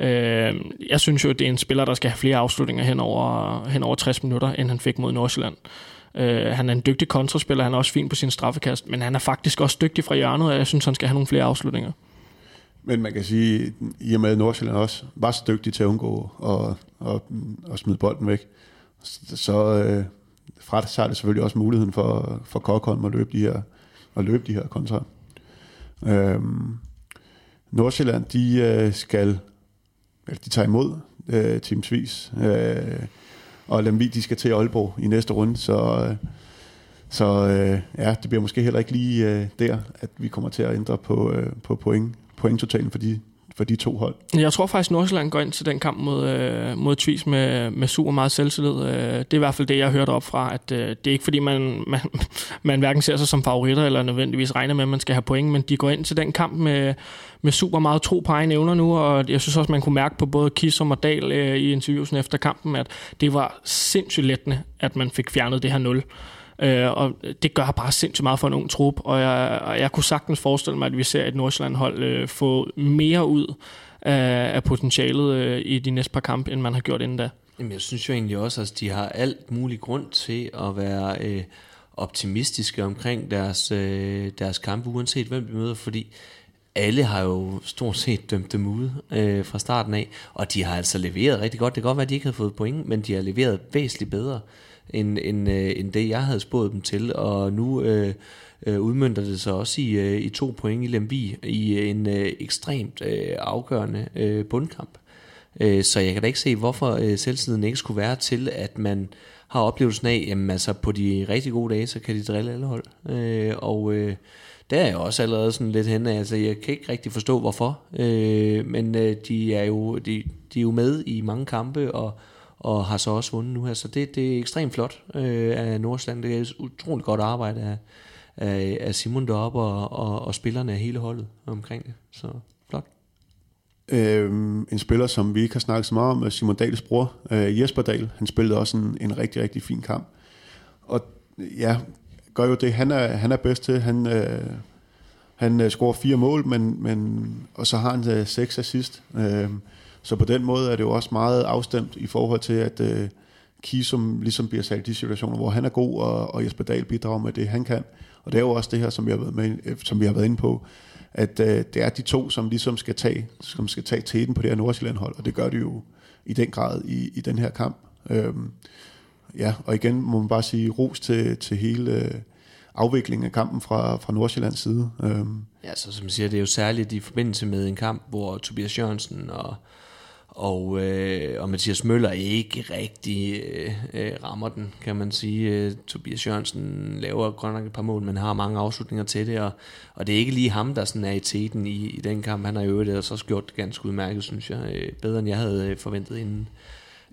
Speaker 4: Øh, jeg synes jo, at det er en spiller, der skal have flere afslutninger hen over, hen over 60 minutter, end han fik mod Nordsjælland. Øh, han er en dygtig kontraspiller, han er også fin på sin straffekast, men han er faktisk også dygtig fra hjørnet, og jeg synes, han skal have nogle flere afslutninger.
Speaker 2: Men man kan sige, i og med at Nordsjælland også var så dygtig til at undgå at, at, at smide bolden væk, så øh, fratager det selvfølgelig også muligheden for, for Kokholm at løbe de her, at løbe de her kontra. Øhm, Nordsjælland, de øh, skal, eller de tager imod øh, teamsvis, øh, og Lemvi, de skal til Aalborg i næste runde, så, øh, så øh, ja, det bliver måske heller ikke lige øh, der, at vi kommer til at ændre på, øh, på point, pointtotalen for de, for de to hold.
Speaker 4: Jeg tror faktisk, at Nordsjælland går ind til den kamp mod, øh, mod Tvis med, med super meget selvtillid. Øh, det er i hvert fald det, jeg hørte op fra, at øh, det er ikke fordi, man, [laughs] man, man hverken ser sig som favoritter, eller nødvendigvis regner med, at man skal have point, men de går ind til den kamp med, med super meget tro på egne evner nu, og jeg synes også, man kunne mærke på både Kisum og Dal øh, i interviewsen efter kampen, at det var sindssygt lettende, at man fik fjernet det her 0. Øh, og det gør bare sindssygt meget for en ung trup, og jeg, og jeg kunne sagtens forestille mig, at vi ser et Nordsjælland-hold øh, få mere ud af, af potentialet øh, i de næste par kampe, end man har gjort inden da.
Speaker 3: Jamen, jeg synes jo egentlig også, at de har alt mulig grund til at være øh, optimistiske omkring deres, øh, deres kampe, uanset hvem de møder, fordi alle har jo stort set dømt dem ude øh, fra starten af, og de har altså leveret rigtig godt. Det kan godt være, at de ikke har fået point, men de har leveret væsentligt bedre end, end, øh, end det, jeg havde spået dem til. Og nu øh, øh, udmyndter det sig også i, øh, i to point i Lemvi i øh, en øh, ekstremt øh, afgørende øh, bundkamp. Øh, så jeg kan da ikke se, hvorfor øh, selvtiden ikke skulle være til, at man har oplevelsen af, jamen altså på de rigtig gode dage, så kan de drille alle hold. Øh, og øh, der er jeg også allerede sådan lidt henne, altså jeg kan ikke rigtig forstå hvorfor, øh, men øh, de er jo de, de er jo med i mange kampe, og og har så også vundet nu her. Så det, det er ekstremt flot øh, af Nordsjælland. Det er utroligt godt arbejde af, af, af Simon deroppe og, og, og spillerne af hele holdet omkring det. Så flot.
Speaker 2: Øhm, en spiller, som vi ikke har snakket så meget om, er Simon Dahls bror, øh, Jesper Dahl. Han spillede også en, en rigtig, rigtig fin kamp. Og ja, gør jo det, han er, han er bedst til. Han, øh, han øh, scorer fire mål, men, men, og så har han øh, seks assist. Øh, så på den måde er det jo også meget afstemt i forhold til, at øh, Kisum ligesom bliver sat i de situationer, hvor han er god, og, og Jesper Dahl bidrager med det, han kan. Og det er jo også det her, som vi har været, med, øh, som vi har været inde på, at øh, det er de to, som ligesom skal tage, som skal tage tæten på det her Nordsjælland-hold, og det gør de jo i den grad i, i den her kamp. Øhm, ja, og igen må man bare sige ros til, til hele øh, afviklingen af kampen fra, fra Nordsjællands side. Øhm.
Speaker 3: Ja, så som jeg siger, det er jo særligt i forbindelse med en kamp, hvor Tobias Jørgensen og og, øh, og Mathias Møller ikke rigtig øh, øh, rammer den, kan man sige. Øh, Tobias Jørgensen laver godt nok et par mål, men har mange afslutninger til det, og, og det er ikke lige ham, der sådan er i teten i, i den kamp. Han har jo det og så gjort det ganske udmærket, synes jeg. Øh, bedre end jeg havde øh, forventet inden.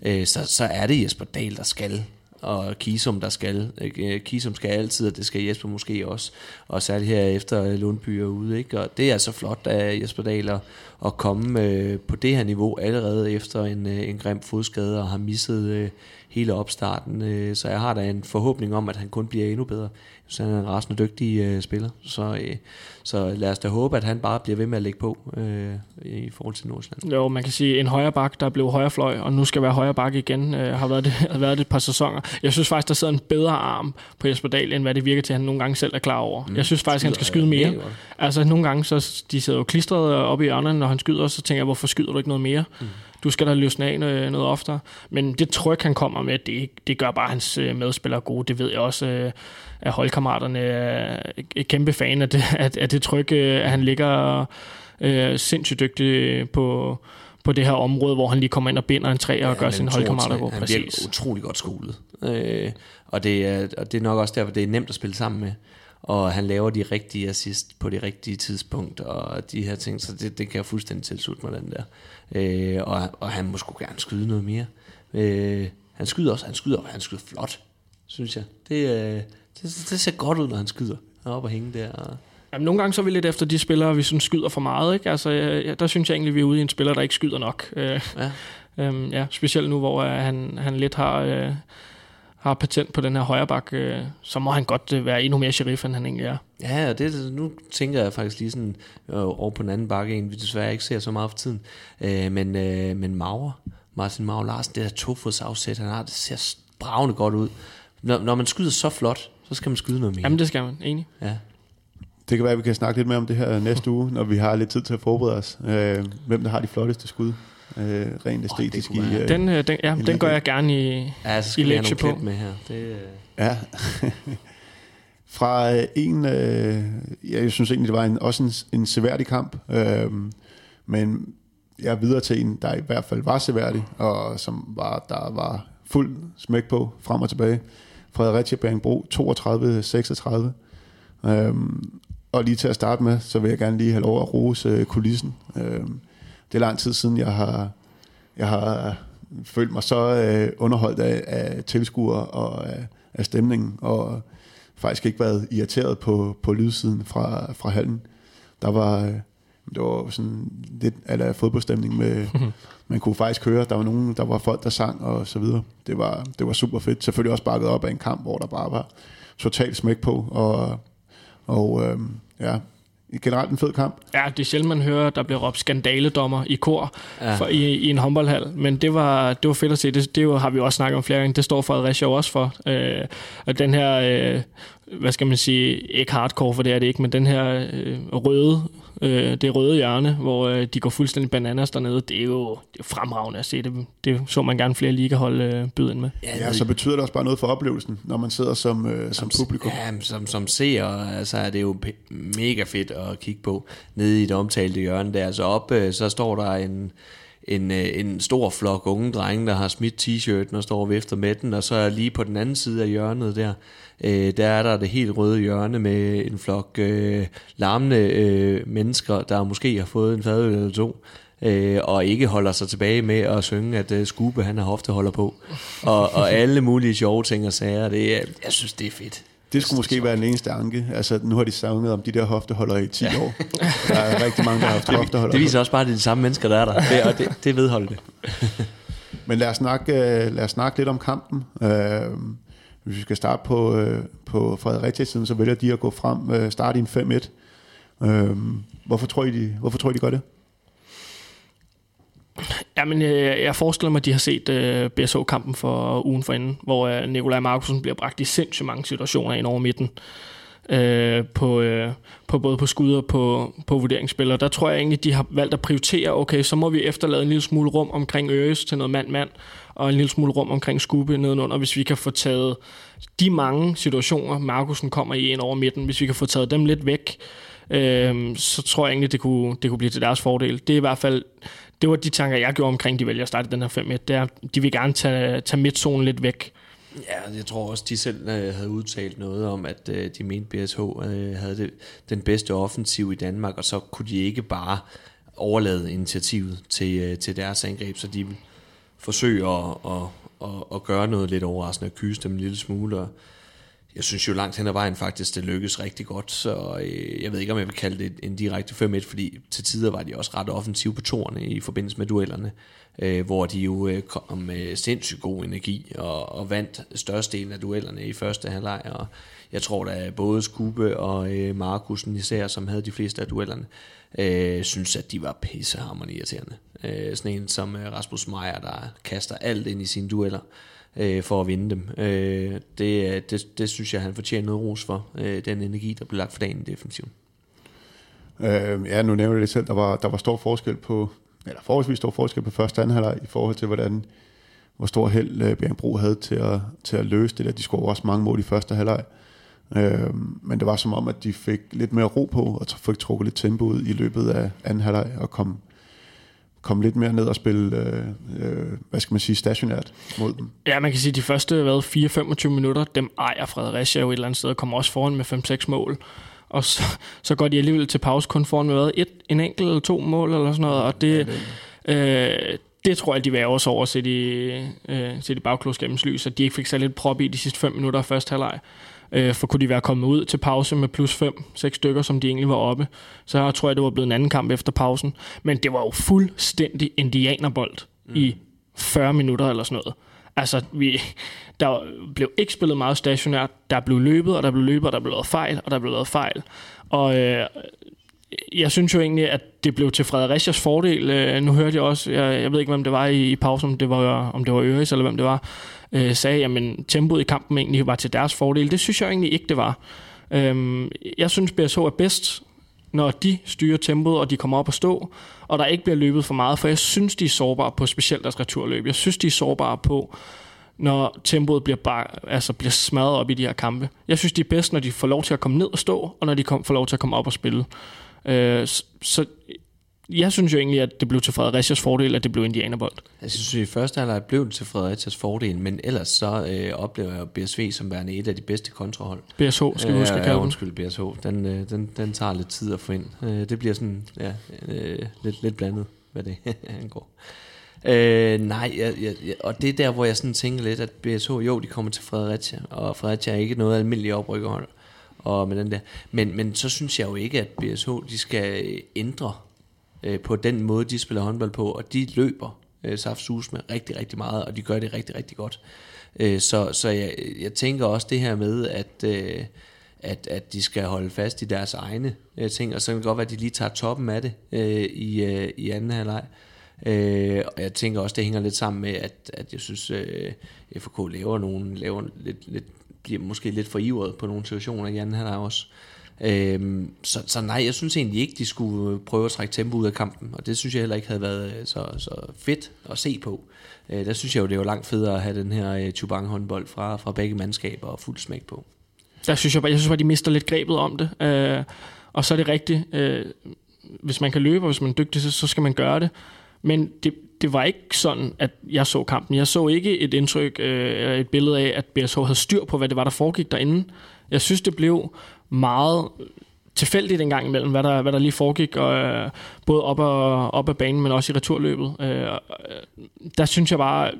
Speaker 3: Øh, så, så er det Jesper Dahl, der skal og Kisum, der skal. Ikke? Øh, Kisum skal altid, og det skal Jesper måske også. Og særligt her efter øh, Lundby er ude. Ikke? Og det er så flot af Jesper Dahl at, at komme øh, på det her niveau allerede efter en, øh, en grim fodskade og har misset øh, hele opstarten. Øh, så jeg har da en forhåbning om, at han kun bliver endnu bedre. Så han er en rasende dygtig øh, spiller. Så, øh, så lad os da håbe, at han bare bliver ved med at lægge på øh, i forhold til Nordsjælland.
Speaker 4: Jo, man kan sige, en højre bak, der blev højre fløj, og nu skal være højre bak igen, øh, har, været det, [laughs] har været det et par sæsoner. Jeg synes faktisk, der sidder en bedre arm på Jesper Dahl, end hvad det virker til, at han nogle gange selv er klar over. Mm. Jeg synes faktisk, han skal skyde mere. Altså nogle gange, så de sidder jo klistret op i hjørnerne, når han skyder, så tænker jeg, hvorfor skyder du ikke noget mere? Mm. Du skal da løsne af noget, noget oftere. Men det tryk, han kommer med, det, det gør bare hans øh, medspillere gode. Det ved jeg også, øh, at holdkammeraterne er et kæmpe fan af det, [laughs] at, at det tryk, øh, at han ligger øh, sindssygt dygtig på, på det her område, hvor han lige kommer ind og binder en træ og ja, gør sine holdkammerater gå.
Speaker 3: Han bliver utrolig godt skolet. Øh, og, det er, og det er nok også derfor, det er nemt at spille sammen med og han laver de rigtige assist på de rigtige tidspunkt, og de her ting, så det, det kan jeg fuldstændig tilslutte mig, den der. Øh, og, og han må sgu gerne skyde noget mere. Øh, han skyder også, han skyder, han skyder flot, synes jeg. Det, øh, det, det ser godt ud, når han skyder. Han er oppe og hænge der. Og
Speaker 4: Jamen, nogle gange så er vi lidt efter de spillere, vi synes skyder for meget. Ikke? Altså, ja, der synes jeg egentlig, vi er ude i en spiller, der ikke skyder nok. Øh, ja. [laughs] Øhm, ja, specielt nu, hvor uh, han, han lidt har... Uh, har patent på den her højre bak, øh, så må han godt øh, være endnu mere sheriff, end han egentlig er.
Speaker 3: Ja, og det, nu tænker jeg faktisk lige sådan øh, over på den anden bakke, en vi desværre ikke ser så meget for tiden. Øh, men, øh, men Maurer, Martin Maurer Larsen, det der tofodsafsæt, han har, det ser bravende godt ud. Når, når man skyder så flot, så skal man skyde noget mere.
Speaker 4: Jamen det skal man, enig.
Speaker 3: Ja.
Speaker 2: Det kan være, at vi kan snakke lidt mere om det her næste uge, når vi har lidt tid til at forberede os. Øh, hvem der har de flotteste skud øh, rent æstetisk. Oh, i,
Speaker 4: øh, den, øh, den, ja, den går jeg gerne i,
Speaker 3: ja, så skal i lektie på. med her. Det, øh.
Speaker 2: Ja. [laughs] Fra øh, en, øh, ja, jeg synes egentlig, det var en, også en, en seværdig kamp, øh, men jeg er videre til en, der i hvert fald var seværdig, og som var, der var fuld smæk på, frem og tilbage. Fredericia Bjergbro 32-36. Øhm, og lige til at starte med, så vil jeg gerne lige have lov at rose øh, kulissen. Øhm, det er lang tid siden, jeg har, jeg har følt mig så øh, underholdt af, af tilskuere og af, af stemningen, og faktisk ikke været irriteret på, på lydsiden fra, fra hallen. Der var, øh, det var sådan lidt af fodboldstemning med, [laughs] man kunne faktisk høre, der var nogen, der var folk, der sang og så videre. Det var, det var super fedt. Selvfølgelig også bakket op af en kamp, hvor der bare var totalt smæk på, og, og øh, ja, generelt en fed kamp.
Speaker 4: Ja, det er sjældent, man hører, der bliver råbt skandaledommer i kor ja. for, i, i en håndboldhal. Men det var, det var fedt at se. Det, det har vi også snakket om flere gange. Det står Fredericia også for. Øh, og den her, øh, hvad skal man sige, ikke hardcore, for det er det ikke, men den her øh, røde øh, det røde hjørne, hvor øh, de går fuldstændig bananas dernede. Det er jo det er fremragende at se. Det, det så man gerne flere ligahold øh, byde ind med.
Speaker 2: Ja, ja, så betyder det også bare noget for oplevelsen, når man sidder som, øh, som, som publikum.
Speaker 3: Ja, som, som seer, altså er det jo mega fedt at kigge på nede i det omtalte hjørne der. Så op, øh, så står der en en, øh, en stor flok unge drenge, der har smidt t-shirten og står og vifter med den, og så lige på den anden side af hjørnet der, øh, der er der det helt røde hjørne med en flok øh, larmende øh, mennesker, der måske har fået en fadøl eller to, øh, og ikke holder sig tilbage med at synge, at øh, Skube han har hofteholder på, [laughs] og, og alle mulige sjove ting og sager. Det, jeg synes, det er fedt.
Speaker 2: Det skulle måske være den eneste anke. Altså, nu har de savnet om de der hofteholdere i 10 år. Der er rigtig mange, der har haft [laughs] hofteholdere.
Speaker 3: Det viser også bare, at det er de samme mennesker, der er der. Det, og det, det vedholder det. [laughs]
Speaker 2: Men lad os, snakke, øh, lad os snakke lidt om kampen. Øh, hvis vi skal starte på, øh, på Fredericia-siden, så vælger de at gå frem, øh, starte i en 5-1. Øhm, hvorfor tror, I, de, hvorfor tror I, de gør det?
Speaker 4: Jamen, jeg, jeg forestiller mig, at de har set øh, BSH-kampen for ugen forinden, hvor øh, Nikolaj Markusen bliver bragt i sindssygt mange situationer ind over midten. Øh, på, øh, på både på skud og på, på vurderingsspillere. Der tror jeg egentlig, de har valgt at prioritere, okay, så må vi efterlade en lille smule rum omkring Øres til noget mand-mand, og en lille smule rum omkring Skubbe nedenunder, hvis vi kan få taget de mange situationer, Markusen kommer i ind over midten, hvis vi kan få taget dem lidt væk, øh, så tror jeg egentlig, det kunne, det kunne blive til deres fordel. Det er i hvert fald det var de tanker, jeg gjorde omkring, de vælger at starte den her 5-1. Det er, de vil gerne tage, tage midtzonen lidt væk.
Speaker 3: Ja, jeg tror også, de selv øh, havde udtalt noget om, at øh, de mente, BSH øh, havde det, den bedste offensiv i Danmark, og så kunne de ikke bare overlade initiativet til, øh, til deres angreb, så de forsøge at, at, at, at gøre noget lidt overraskende og kyse dem en lille smule. Og jeg synes jo langt hen ad vejen faktisk, det lykkedes rigtig godt, så øh, jeg ved ikke, om jeg vil kalde det en direkte 5-1, fordi til tider var de også ret offensive på torne i forbindelse med duellerne, øh, hvor de jo øh, kom med sindssygt god energi og, og vandt størstedelen af duellerne i første halvleg, og jeg tror da både Skube og øh, Markusen især, som havde de fleste af duellerne, øh, synes, at de var pissehammerende irriterende. Øh, sådan en som øh, Rasmus Meier, der kaster alt ind i sine dueller øh, for at vinde dem. Øh, det, øh, det, det synes jeg, han fortjener noget ros for, øh, den energi, der blev lagt for dagen i defensiven.
Speaker 2: Øh, ja, nu nævner jeg det selv, der var, der var stor forskel på, eller forholdsvis stor forskel på første og anden halvleg i forhold til, hvordan, hvor stor held øh, Bjergbro havde til at, til at løse det der. De scorede også mange mål i første halvleg. Øh, men det var som om, at de fik lidt mere ro på, og fik trukket lidt tempo ud i løbet af anden halvleg, og kom, kom lidt mere ned og spille, øh, øh, hvad skal man sige, stationært mod dem.
Speaker 4: Ja, man kan sige, at de første 4-25 minutter, dem ejer Fredericia jo et eller andet sted, og kommer også foran med 5-6 mål. Og så, så går de alligevel til pause kun foran med et, en enkelt eller to mål eller sådan noget, og det, øh, det tror jeg, de vil også over set i, øh, set i bagklodskabens lys, at de ikke fik så lidt prop i de sidste 5 minutter af første halvleg. Øh, for kunne de være kommet ud til pause med plus 5, 6 stykker, som de egentlig var oppe, så tror jeg, det var blevet en anden kamp efter pausen. Men det var jo fuldstændig indianerbold mm. i 40 minutter eller sådan noget. Altså, vi, der blev ikke spillet meget stationært. Der blev løbet, og der blev løbet, og der blev lavet fejl, og der blev lavet fejl. Og øh, jeg synes jo egentlig, at det blev til Fredericias fordel. Øh, nu hørte jeg også, jeg, jeg ved ikke, hvem det var i, i pausen, om det var, om det var Øres eller hvem det var, øh, sagde, at tempoet i kampen egentlig var til deres fordel. Det synes jeg egentlig ikke, det var. Øhm, jeg synes, BSH er bedst, når de styrer tempoet, og de kommer op og stå, og der ikke bliver løbet for meget, for jeg synes, de er sårbare på specielt deres returløb. Jeg synes, de er sårbare på, når tempoet bliver, bare, altså bliver smadret op i de her kampe. Jeg synes, de er bedst, når de får lov til at komme ned og stå, og når de kom, får lov til at komme op og spille. Øh, så jeg synes jo egentlig, at det blev til Fredericias fordel, at det blev indianerbold.
Speaker 3: Jeg synes, at i første halvleg blev det til Fredericias fordel, men ellers så øh, oplever jeg BSV som værende et af de bedste kontrahold.
Speaker 4: BSH, skal vi huske at kalde
Speaker 3: ja, undskyld, BSH. Den, øh, den, den tager lidt tid at få ind. Øh, det bliver sådan, ja, øh, lidt, lidt blandet, hvad det [laughs] angår. Øh, nej, jeg, jeg, og det er der, hvor jeg sådan tænker lidt, at BSH, jo, de kommer til Fredericia, og Fredericia er ikke noget almindeligt oprykkerhold. Og med den der. Men, men så synes jeg jo ikke, at BSH de skal ændre øh, på den måde, de spiller håndbold på, og de løber øh, Saft med rigtig, rigtig meget, og de gør det rigtig, rigtig godt. Øh, så så jeg, jeg tænker også det her med, at, øh, at, at de skal holde fast i deres egne øh, ting, og så kan det godt være, at de lige tager toppen af det øh, i, øh, i anden halvleg. Øh, og jeg tænker også, det hænger lidt sammen med, at, at jeg synes, øh, FK laver nogle, laver lidt, lidt, bliver måske lidt for ivret på nogle situationer i anden halvleg også. Øhm, så, så nej, jeg synes egentlig ikke, de skulle prøve at trække tempo ud af kampen, og det synes jeg heller ikke havde været øh, så, så fedt at se på. Øh, der synes jeg jo, det var langt federe at have den her øh, Chubang håndbold fra, fra begge mandskaber og fuld smæk på.
Speaker 4: Der synes jeg, jeg synes bare, de mister lidt grebet om det. Øh, og så er det rigtigt, øh, hvis man kan løbe, og hvis man er dygtig, så, så skal man gøre det. Men det, det var ikke sådan, at jeg så kampen. Jeg så ikke et indtryk, øh, et billede af, at BSH havde styr på, hvad det var, der foregik derinde. Jeg synes, det blev meget tilfældigt en gang imellem, hvad der, hvad der lige foregik, og, øh, både op, og, op ad banen, men også i returløbet. Øh, øh, der synes jeg bare,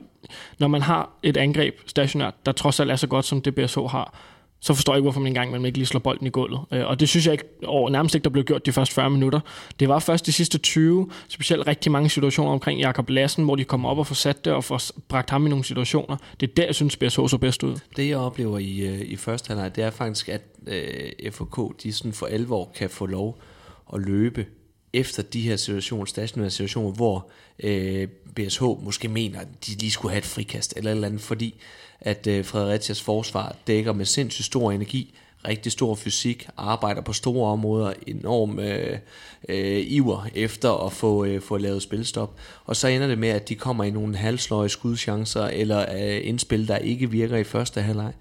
Speaker 4: når man har et angreb stationært, der trods alt er så godt, som det BSH har, så forstår jeg ikke, hvorfor man engang man ikke lige slår bolden i gulvet. Øh, og det synes jeg ikke, og nærmest ikke, der blev gjort de første 40 minutter. Det var først de sidste 20, specielt rigtig mange situationer omkring Jakob Lassen, hvor de kommer op og får sat det og får bragt ham i nogle situationer. Det er der, jeg synes, BSH så bedst ud.
Speaker 3: Det, jeg oplever i, øh, i første halvleg, det er faktisk, at øh, FK, de sådan for alvor kan få lov at løbe efter de her situationer, stationære situationer, hvor øh, BSH måske mener, at de lige skulle have et frikast eller et eller andet, fordi at øh, Fredericias forsvar dækker med sindssygt stor energi, rigtig stor fysik, arbejder på store områder, enorm øh, øh, iver efter at få, øh, få lavet spilstop. Og så ender det med, at de kommer i nogle halsløje skudchancer, eller øh, indspil, der ikke virker i første halvleg,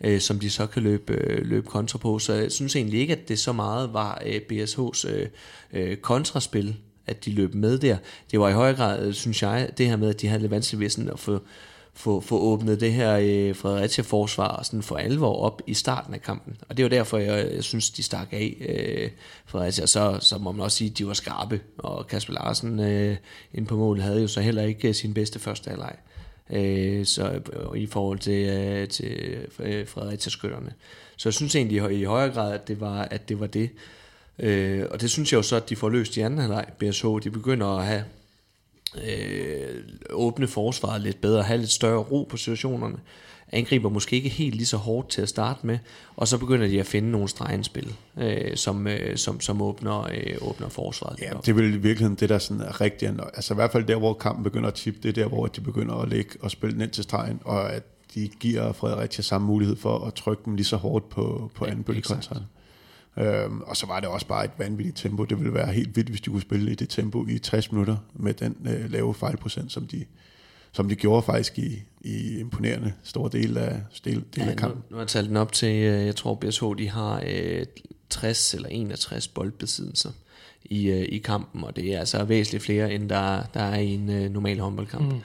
Speaker 3: øh, som de så kan løbe, øh, løbe kontra på. Så jeg synes egentlig ikke, at det så meget var øh, BSH's øh, øh, kontraspil, at de løb med der. Det var i høj grad, øh, synes jeg, det her med, at de havde lidt vanskeligt ved sådan at få få, få åbnet det her øh, Fredericia-forsvar sådan for alvor op i starten af kampen. Og det var derfor, jeg, jeg synes, de stak af øh, Fredericia. Så, så må man også sige, at de var skarpe, og Kasper Larsen øh, ind på mål havde jo så heller ikke øh, sin bedste første halvleg. øh, så, øh, i forhold til, øh, til øh, Fredericia-skytterne. Så jeg synes egentlig i højere grad, at det var, at det, var det. Øh, og det synes jeg jo så, at de får løst i anden halvleg. BSH, de begynder at have øh, åbne forsvaret lidt bedre, have lidt større ro på situationerne angriber måske ikke helt lige så hårdt til at starte med, og så begynder de at finde nogle stregenspil, øh, som, øh, som, som åbner, øh, åbner forsvaret.
Speaker 2: Ja, det er vel i virkeligheden det, der sådan er rigtigt. Altså i hvert fald der, hvor kampen begynder at tippe, det er der, hvor de begynder at lægge og spille ned til stregen, og at de giver Fredericia samme mulighed for at trykke dem lige så hårdt på, på ja, anden bølgekontra. Øhm, og så var det også bare et vanvittigt tempo. Det ville være helt vildt, hvis de kunne spille i det tempo i 60 minutter med den øh, lave fejlprocent, som de, som de gjorde faktisk i, i imponerende store del af, del, del ja, af kampen.
Speaker 3: Nu, nu har jeg talt den op til, øh, jeg tror BSH, de har øh, 60 eller 61 boldbesiddelser i, øh, i kampen, og det er altså væsentligt flere, end der, der er i en øh, normal håndboldkamp. Mm.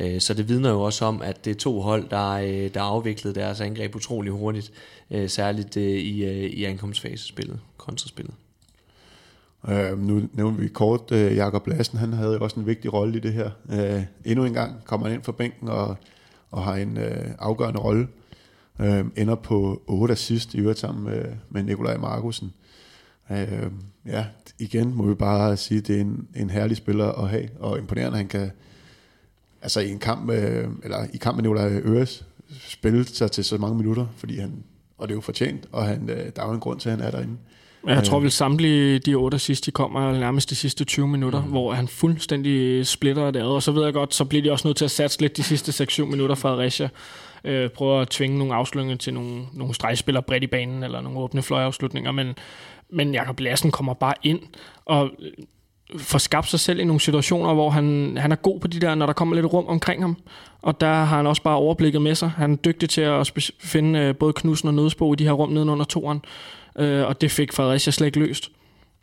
Speaker 3: Øh, så det vidner jo også om, at det er to hold, der, øh, der afviklede deres angreb utrolig hurtigt, øh, særligt øh, i, i ankomstfasespillet, kontraspillet.
Speaker 2: Øh, nu nævner vi kort, øh, Jakob Lassen, han havde jo også en vigtig rolle i det her. Øh, endnu en gang kommer han ind fra bænken og, og har en øh, afgørende rolle. Øh, ender på 8 assist i øvrigt sammen med, med Nikolaj Markusen. Øh, ja, igen må vi bare sige, at det er en, en herlig spiller at have, og imponerende, han kan altså i en kamp med, eller i kamp med Nikolaj Øres spille sig til så mange minutter, fordi han, og det er jo fortjent, og han, øh, der er jo en grund til, at han er derinde.
Speaker 4: Jeg tror vel samtlige de otte sidste, de kommer nærmest de sidste 20 minutter, mm. hvor han fuldstændig splitter det ad. Og så ved jeg godt, så bliver de også nødt til at satse lidt de sidste 6-7 minutter fra Fredericia. Øh, prøver at tvinge nogle afslutninger til nogle, nogle stregspillere bredt i banen, eller nogle åbne fløjafslutninger. Men, men Jakob Lassen kommer bare ind og får skabt sig selv i nogle situationer, hvor han, han er god på de der, når der kommer lidt rum omkring ham. Og der har han også bare overblikket med sig. Han er dygtig til at finde øh, både Knudsen og Nødsbo i de her rum nedenunder toren øh, og det fik Fredericia slet ikke løst.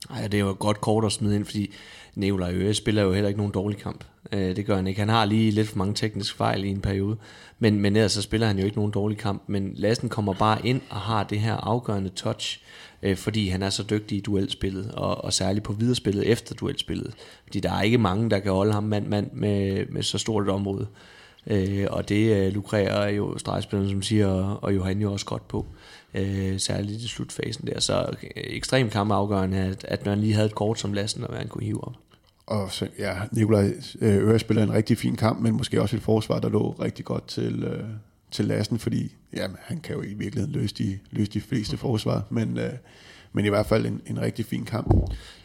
Speaker 3: Ej, det er jo et godt kort at smide ind, fordi Nikolaj Øre spiller jo heller ikke nogen dårlig kamp. Øh, det gør han ikke. Han har lige lidt for mange tekniske fejl i en periode, men, men ellers så spiller han jo ikke nogen dårlig kamp. Men Lassen kommer bare ind og har det her afgørende touch, øh, fordi han er så dygtig i duelspillet, og, og særligt på viderespillet efter duelspillet. Fordi der er ikke mange, der kan holde ham mand mand med, med så stort et område. Øh, og det øh, lukrerer jo stregspillerne, som siger, og, og Johan jo også godt på øh, særligt i slutfasen der. Så øh, ekstremt kampafgørende, at, at man lige havde et kort som lasten, og man kunne hive op.
Speaker 2: Og så, ja, Nikolaj øh, Øre spiller en rigtig fin kamp, men måske også et forsvar, der lå rigtig godt til, øh, til lasten, fordi jamen, han kan jo i virkeligheden løse de, løse de fleste forsvar, men, øh, men i hvert fald en, en rigtig fin kamp.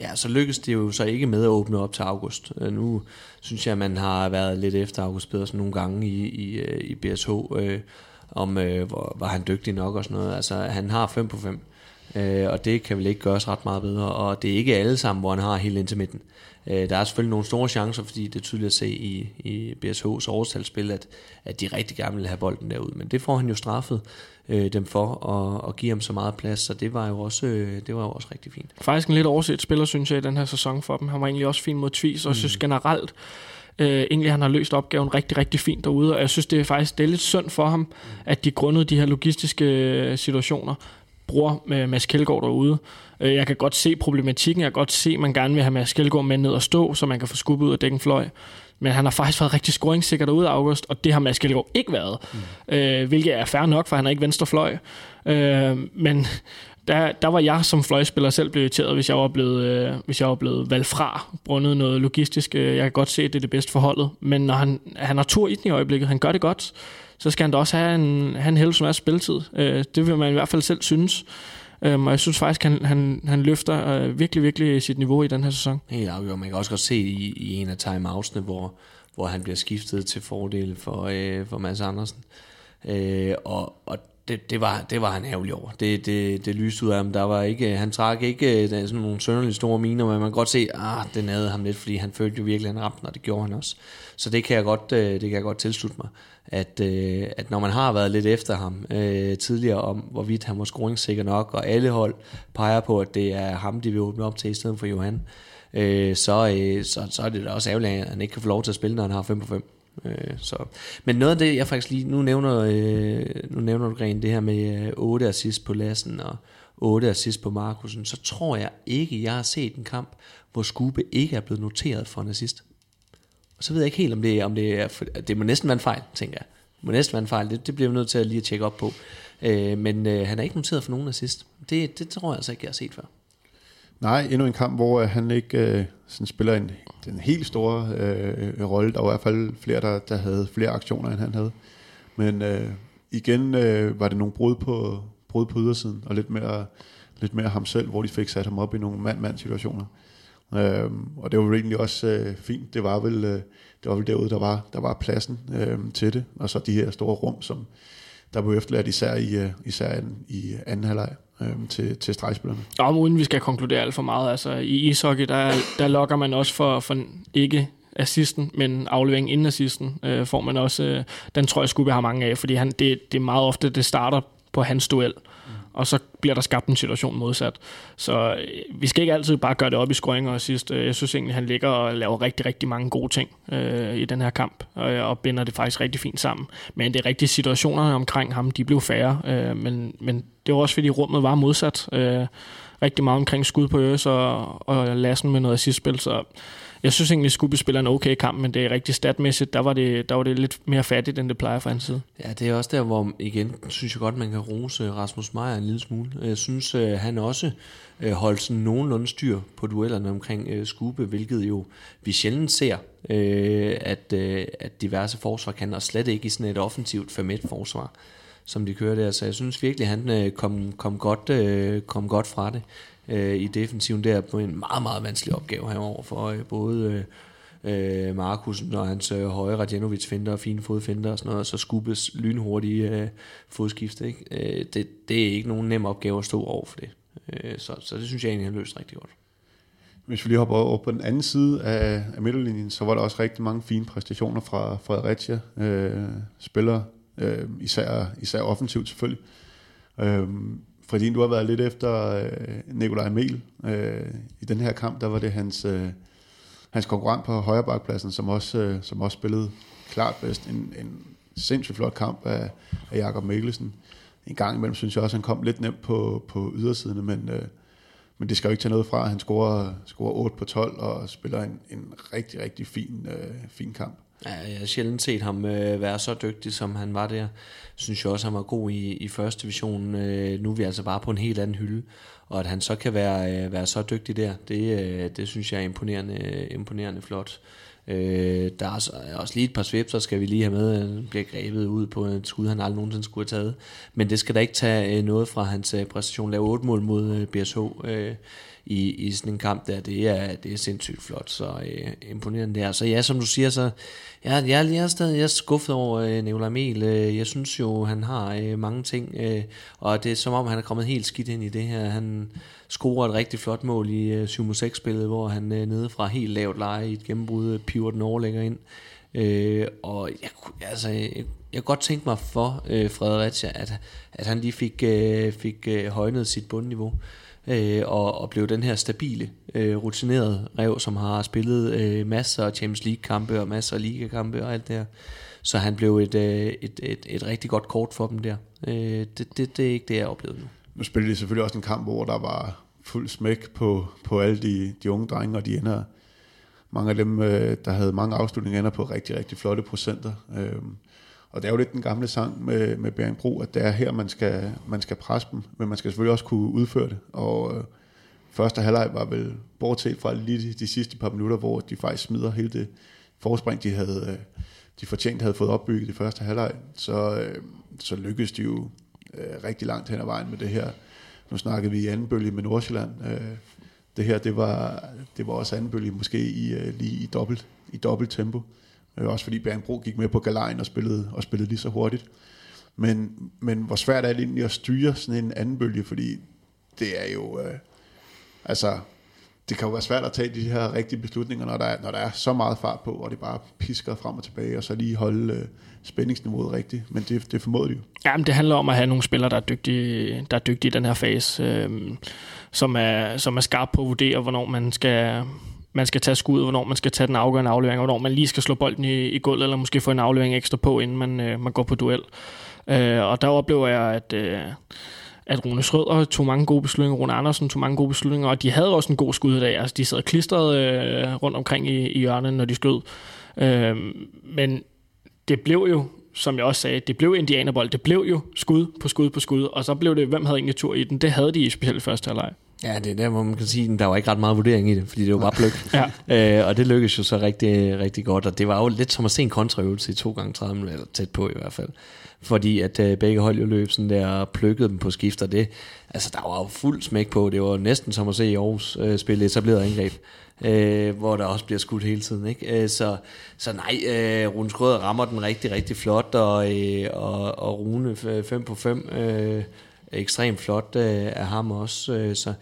Speaker 3: Ja, så lykkedes det jo så ikke med at åbne op til august. Øh, nu synes jeg, man har været lidt efter August Pedersen nogle gange i, i, øh, i BSH, øh, om øh, hvor, var han dygtig nok og sådan noget. Altså, han har 5 på 5, øh, og det kan vel ikke gøres ret meget bedre, og det er ikke alle sammen, hvor han har helt ind til midten. Øh, der er selvfølgelig nogle store chancer, fordi det er tydeligt at se i, i BSH's overtalsspil, at, at de rigtig gerne vil have bolden derud, men det får han jo straffet øh, dem for at, at give ham så meget plads, så det var jo også, øh, det var jo også rigtig fint.
Speaker 4: Faktisk en lidt overset spiller, synes jeg, i den her sæson for dem. Han var egentlig også fin mod Tvis, og mm. synes generelt, øh, egentlig han har løst opgaven rigtig, rigtig fint derude, og jeg synes, det er faktisk det er lidt synd for ham, at de grundet de her logistiske øh, situationer bruger med Mads Kjeldgaard derude. Øh, jeg kan godt se problematikken, jeg kan godt se, at man gerne vil have Mads Kjeldgaard med ned og stå, så man kan få skubbet ud af dækken fløj. Men han har faktisk været rigtig scoringssikker derude af August, og det har Mads Kjeldgaard ikke været. Mm. Øh, hvilket er fair nok, for han er ikke venstre fløj. Øh, men der, der var jeg som fløjspiller selv blevet irriteret, hvis jeg var blevet, øh, hvis jeg var blevet valgt fra, grundet noget logistisk. Øh, jeg kan godt se, at det er det bedste forholdet, men når han, han har tur i den i øjeblikket, han gør det godt, så skal han da også have en, have en held masse spilletid. Øh, det vil man i hvert fald selv synes. Øhm, og jeg synes faktisk, han, han, han løfter øh, virkelig, virkelig sit niveau i den her sæson.
Speaker 3: Helt afgjort. Man kan også godt se i, i en af timeoutsene, hvor, hvor han bliver skiftet til fordel for, øh, for Mads Andersen. Øh, og, og det, det, var, det var han ærgerlig over. Det, det, det lyste ud af ham. Der var ikke, øh, han trak ikke øh, der sådan nogle sønderlige store miner, men man kan godt se, at ah, det nagede ham lidt, fordi han følte jo virkelig, at han ramte, og det gjorde han også. Så det kan jeg godt, øh, det kan jeg godt tilslutte mig, at, øh, at når man har været lidt efter ham øh, tidligere om, hvorvidt han var scoringssikker nok, og alle hold peger på, at det er ham, de vil åbne op til i stedet for Johan, øh, så, øh, så, så er det da også ærgerligt, at han ikke kan få lov til at spille, når han har 5 på 5. Øh, så. Men noget af det, jeg faktisk lige, nu nævner, øh, nu nævner du Gren, det her med øh, 8 assist på Lassen og 8 assist på Markusen, så tror jeg ikke, jeg har set en kamp, hvor Skube ikke er blevet noteret for en assist. Og så ved jeg ikke helt, om det, om det er... For, det må næsten være en fejl, tænker jeg. Det må næsten være en fejl. Det, det bliver vi nødt til at lige at tjekke op på. Øh, men øh, han er ikke noteret for nogen assist. Det, det tror jeg altså ikke, jeg har set før.
Speaker 2: Nej, endnu en kamp, hvor øh, han ikke øh, sådan spiller en, den helt store øh, rolle. Der var i hvert fald flere, der, der havde flere aktioner, end han havde. Men øh, igen øh, var det nogle brud på, brud på ydersiden, og lidt mere, lidt mere ham selv, hvor de fik sat ham op i nogle mand-mand situationer. Øh, og det var egentlig også øh, fint. Det var vel, øh, det var vel derude, der var, der var pladsen øh, til det. Og så de her store rum, som der blev efterladt især i, øh, især i anden halvleg øh, til, til stregspillerne.
Speaker 4: Og uden vi skal konkludere alt for meget, altså i ishockey, der, der lokker man også for, for ikke assisten, men afleveringen inden assisten øh, får man også, øh, den tror jeg Skubbe har mange af, fordi han, det, det er meget ofte, det starter på hans duel, Øh, og så bliver der skabt en situation modsat. Så øh, vi skal ikke altid bare gøre det op i scoring og sidst. Øh, jeg synes egentlig, han ligger og laver rigtig, rigtig mange gode ting øh, i den her kamp, og, øh, og binder det faktisk rigtig fint sammen. Men det er rigtige situationerne omkring ham, de blev færre, øh, men, men det var også fordi rummet var modsat. Øh, rigtig meget omkring skud på Øres og, og Lassen med noget assistspil, så jeg synes egentlig, at spiller en okay kamp, men det er rigtig statmæssigt, der var det, der var det lidt mere fattigt, end det plejer fra hans side.
Speaker 3: Ja, det er også der, hvor igen, synes jeg godt, man kan rose øh, Rasmus Meier en lille smule. Jeg synes, øh, han også øh, holdt sådan nogenlunde styr på duellerne omkring Skube, hvilket jo vi sjældent ser, at, at diverse forsvar kan, og slet ikke i sådan et offensivt 5 forsvar som de kører der. Så jeg synes virkelig, at han kom, kom, godt, kom godt fra det øh, i defensiven der på en meget, meget vanskelig opgave herover for øh, både øh, Markusen og hans øh, høje Radjanovic finder og fine fodfinder og sådan noget, og så skubbes lynhurtige øh, fodskifte. Ikke? Øh, det, det er ikke nogen nem opgave at stå over for det. Øh, så, så det synes jeg egentlig, han løst rigtig godt.
Speaker 2: Hvis vi lige hopper over på den anden side af, af midterlinjen, så var der også rigtig mange fine præstationer fra Fredericia. Øh, spillere, øh, især, især offensivt selvfølgelig. Øh, fordi du har været lidt efter øh, Nikolaj Emil. Øh, I den her kamp, der var det hans, øh, hans konkurrent på højrebakpladsen, som også, øh, som også spillede klart bedst. En, en sindssygt flot kamp af, af Jakob Mikkelsen. En gang imellem synes jeg også, han kom lidt nemt på, på ydersiden, men, øh, men det skal jo ikke tage noget fra. Han scorer, scorer 8 på 12 og spiller en, en rigtig, rigtig fin, øh, fin kamp.
Speaker 3: Ja, jeg har sjældent set ham øh, være så dygtig, som han var der. Synes jeg også, han var god i, i første division. Øh, nu er vi altså bare på en helt anden hylde. Og at han så kan være, øh, være så dygtig der, det, øh, det synes jeg er imponerende, imponerende flot. Øh, der er også, også lige et par svipser, skal vi lige have med. Øh, han bliver grebet ud på et skud, han aldrig nogensinde skulle have taget. Men det skal da ikke tage øh, noget fra hans øh, præstation. Lave otte mål mod øh, BSH. Øh, i, i sådan en kamp der, det er, det er sindssygt flot, så øh, imponerende der. Så ja, som du siger, så jeg, jeg, jeg er stadig jeg er skuffet over øh, Nicolai Mel. Øh, jeg synes jo, han har øh, mange ting, øh, og det er som om, han er kommet helt skidt ind i det her. Han scorer et rigtig flot mål i øh, 7-6-spillet, hvor han øh, nede fra helt lavt leje i et gennembrud øh, piver den overlægger ind. Øh, og jeg, altså, jeg, jeg kunne godt tænke mig for øh, Fredericia, at, at han lige fik, øh, fik øh, højnet sit bundniveau øh, og, og blev den her stabile, øh, rutinerede rev, som har spillet øh, masser af Champions League-kampe og masser af ligakampe og alt det her. Så han blev et, øh, et, et, et rigtig godt kort for dem der. Øh, det, det, det er ikke det, jeg oplevede nu.
Speaker 2: Nu spillede de selvfølgelig også en kamp, hvor der var fuld smæk på, på alle de, de unge drenge, og de ender, mange af dem, øh, der havde mange afslutninger, ender på rigtig, rigtig flotte procenter. Øh, og det er jo lidt den gamle sang med, med Bering Bro, at det er her, man skal, man skal presse dem, men man skal selvfølgelig også kunne udføre det. Og øh, første halvleg var vel, bortset fra lige de, de sidste par minutter, hvor de faktisk smider hele det forspring, de havde, øh, de fortjent havde fået opbygget i første halvleg, så, øh, så lykkedes de jo øh, rigtig langt hen ad vejen med det her. Nu snakkede vi i anden bølge med Nordsjælland. Øh, det her, det var, det var også anden bølge, måske i, øh, lige i dobbelt, i dobbelt tempo. Øh, også fordi Bjergbro gik med på galejen og spillede, og spillede lige så hurtigt. Men, men hvor svært er det egentlig at styre sådan en anden bølge, fordi det er jo... Øh, altså, det kan jo være svært at tage de her rigtige beslutninger, når der er, når der er så meget fart på, og det bare pisker frem og tilbage, og så lige holde øh, spændingsniveauet rigtigt. Men det, det formåede de jo.
Speaker 4: Ja, men det handler om at have nogle spillere, der er dygtige, der er dygtige i den her fase, øh, som, er, som er skarp på at vurdere, hvornår man skal, man skal tage skud, hvornår man skal tage den afgørende aflevering, hvornår man lige skal slå bolden i, i gulvet, eller måske få en aflevering ekstra på, inden man, øh, man går på duel. Øh, og der oplever jeg, at, øh, at Rune Schrøder tog mange gode beslutninger, Rune Andersen tog mange gode beslutninger, og de havde også en god skud i dag. Altså, de sad klistret øh, rundt omkring i, i hjørnet, når de skød. Øh, men det blev jo, som jeg også sagde, det blev indianerbold. Det blev jo skud på skud på skud, og så blev det, hvem havde egentlig tur i den? Det havde de i specielt første halvleg.
Speaker 3: Ja, det er der, hvor man kan sige, at der var ikke ret meget vurdering i det, fordi det var bare pløk.
Speaker 4: ja. [laughs]
Speaker 3: øh, og det lykkedes jo så rigtig, rigtig godt, og det var jo lidt som at se en kontraøvelse i to gange 30 eller tæt på i hvert fald. Fordi at øh, begge hold jo løb sådan der og plukkede dem på skift, og det, altså der var jo fuld smæk på, det var næsten som at se i Aarhus øh, spille etableret angreb. Øh, hvor der også bliver skudt hele tiden. Ikke? Øh, så, så nej, øh, Rune Skrøder rammer den rigtig, rigtig flot, og, øh, og, og Rune 5 på 5 øh, ekstremt flot øh, af ham også. Øh, så,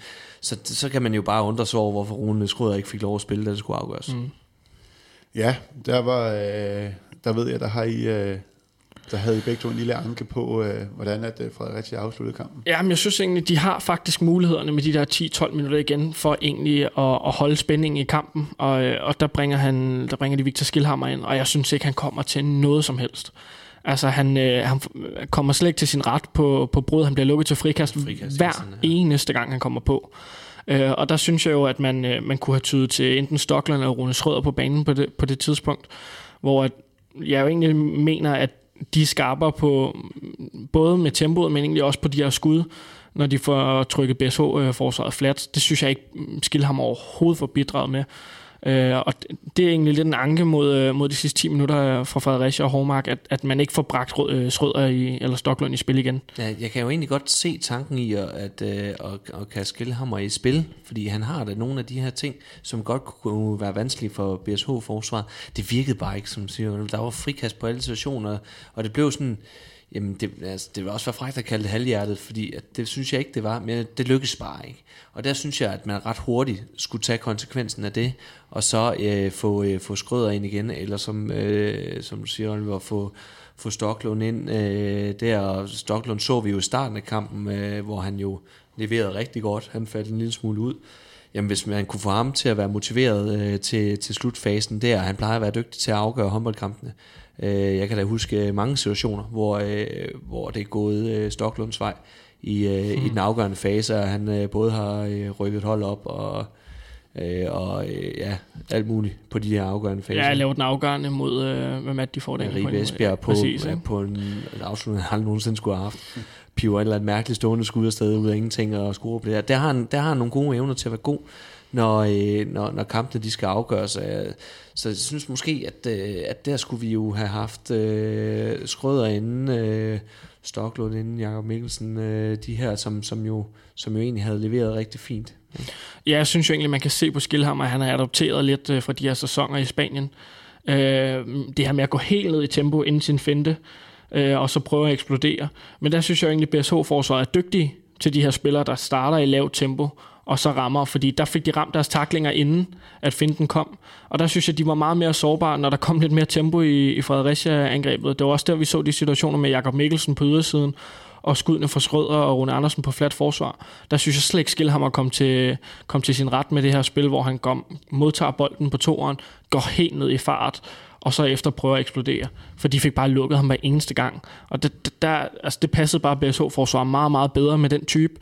Speaker 3: så, så kan man jo bare undre sig over, hvorfor Rune Skrøder ikke fik lov at spille, da det skulle afgøres. Mm.
Speaker 2: Ja, der var, øh, der ved jeg, der har I, øh, der havde I begge to en lille anke på, øh, hvordan at øh, Fredericia afsluttede kampen.
Speaker 4: Ja, men jeg synes egentlig, de har faktisk mulighederne med de der 10-12 minutter igen, for egentlig at, at holde spændingen i kampen, og, øh, og der, bringer han, der bringer de Victor Skilhammer ind, og jeg synes ikke, han kommer til noget som helst. Altså, han, øh, han kommer slet ikke til sin ret på, på brud. Han bliver lukket til frikast, frikast hver sådan, ja. eneste gang, han kommer på. Øh, og der synes jeg jo, at man, øh, man kunne have tydet til enten Stockland eller Rune Schrøder på banen på det, på det tidspunkt, hvor at jeg jo egentlig mener, at de skarper på både med tempoet, men egentlig også på de her skud, når de får trykket BSH-forsvaret øh, flat. Det synes jeg ikke, Skilham overhovedet får bidraget med. Øh, og det er egentlig lidt en anke mod, øh, mod de sidste 10 minutter øh, fra Fredericia og Hormark, at, at man ikke får bragt øh, Schrøder i, eller Stoklund i spil igen.
Speaker 3: Ja, jeg kan jo egentlig godt se tanken i at, at, øh, at, at kaste ham i spil, fordi han har da nogle af de her ting, som godt kunne være vanskelige for BSH-forsvaret. Det virkede bare ikke, som siger. Der var frikast på alle situationer, og det blev sådan Jamen, det, altså, det var også være frækt at kalde det halvhjertet, fordi at det synes jeg ikke, det var, men det lykkedes bare ikke. Og der synes jeg, at man ret hurtigt skulle tage konsekvensen af det, og så øh, få, øh, få skrøder ind igen, eller som, øh, som du siger, Oliver, få, få Stoklund ind øh, der. Og Stoklund så vi jo i starten af kampen, øh, hvor han jo leverede rigtig godt. Han faldt en lille smule ud. Jamen, hvis man kunne få ham til at være motiveret øh, til, til slutfasen der, han plejer at være dygtig til at afgøre håndboldkampene, jeg kan da huske mange situationer, hvor, øh, hvor det er gået øh, Stoklunds vej i, øh, hmm. i den afgørende fase, og han øh, både har øh, rykket hold op og, øh, og øh, ja, alt muligt på de her afgørende faser.
Speaker 4: Ja, jeg lavede den afgørende mod, øh, hvem at de får
Speaker 3: den. Ribe Esbjerg på, Præcis, ja. på en, en afslutning, han aldrig nogensinde skulle have haft. Piver et eller andet mærkeligt stående skud afsted ud af ingenting og score på det der. Der har, han, der har han nogle gode evner til at være god når, øh, når, når kampene de skal afgøres. Så jeg synes måske, at, øh, at der skulle vi jo have haft øh, Skrøder inden, øh, Stoklund inden, Jakob Mikkelsen, øh, de her, som, som, jo, som jo egentlig havde leveret rigtig fint.
Speaker 4: Ja, jeg synes jo egentlig, man kan se på Skilhammer, at han har adopteret lidt øh, fra de her sæsoner i Spanien. Øh, det her med at gå helt ned i tempo inden sin finte, øh, og så prøve at eksplodere. Men der synes jeg jo egentlig, at BSH-forsvaret er dygtige til de her spillere, der starter i lavt tempo, og så rammer, fordi der fik de ramt deres taklinger inden, at finden kom. Og der synes jeg, de var meget mere sårbare, når der kom lidt mere tempo i, i Fredericia-angrebet. Det var også der, vi så de situationer med Jakob Mikkelsen på ydersiden, og skuddene fra Skrøder og Rune Andersen på flat forsvar. Der synes jeg slet ikke, Skilhammer kom til, komme til sin ret med det her spil, hvor han kom, modtager bolden på toeren, går helt ned i fart, og så efter prøver at eksplodere. For de fik bare lukket ham hver eneste gang. Og det, der, altså det passede bare BSH-forsvar meget, meget bedre med den type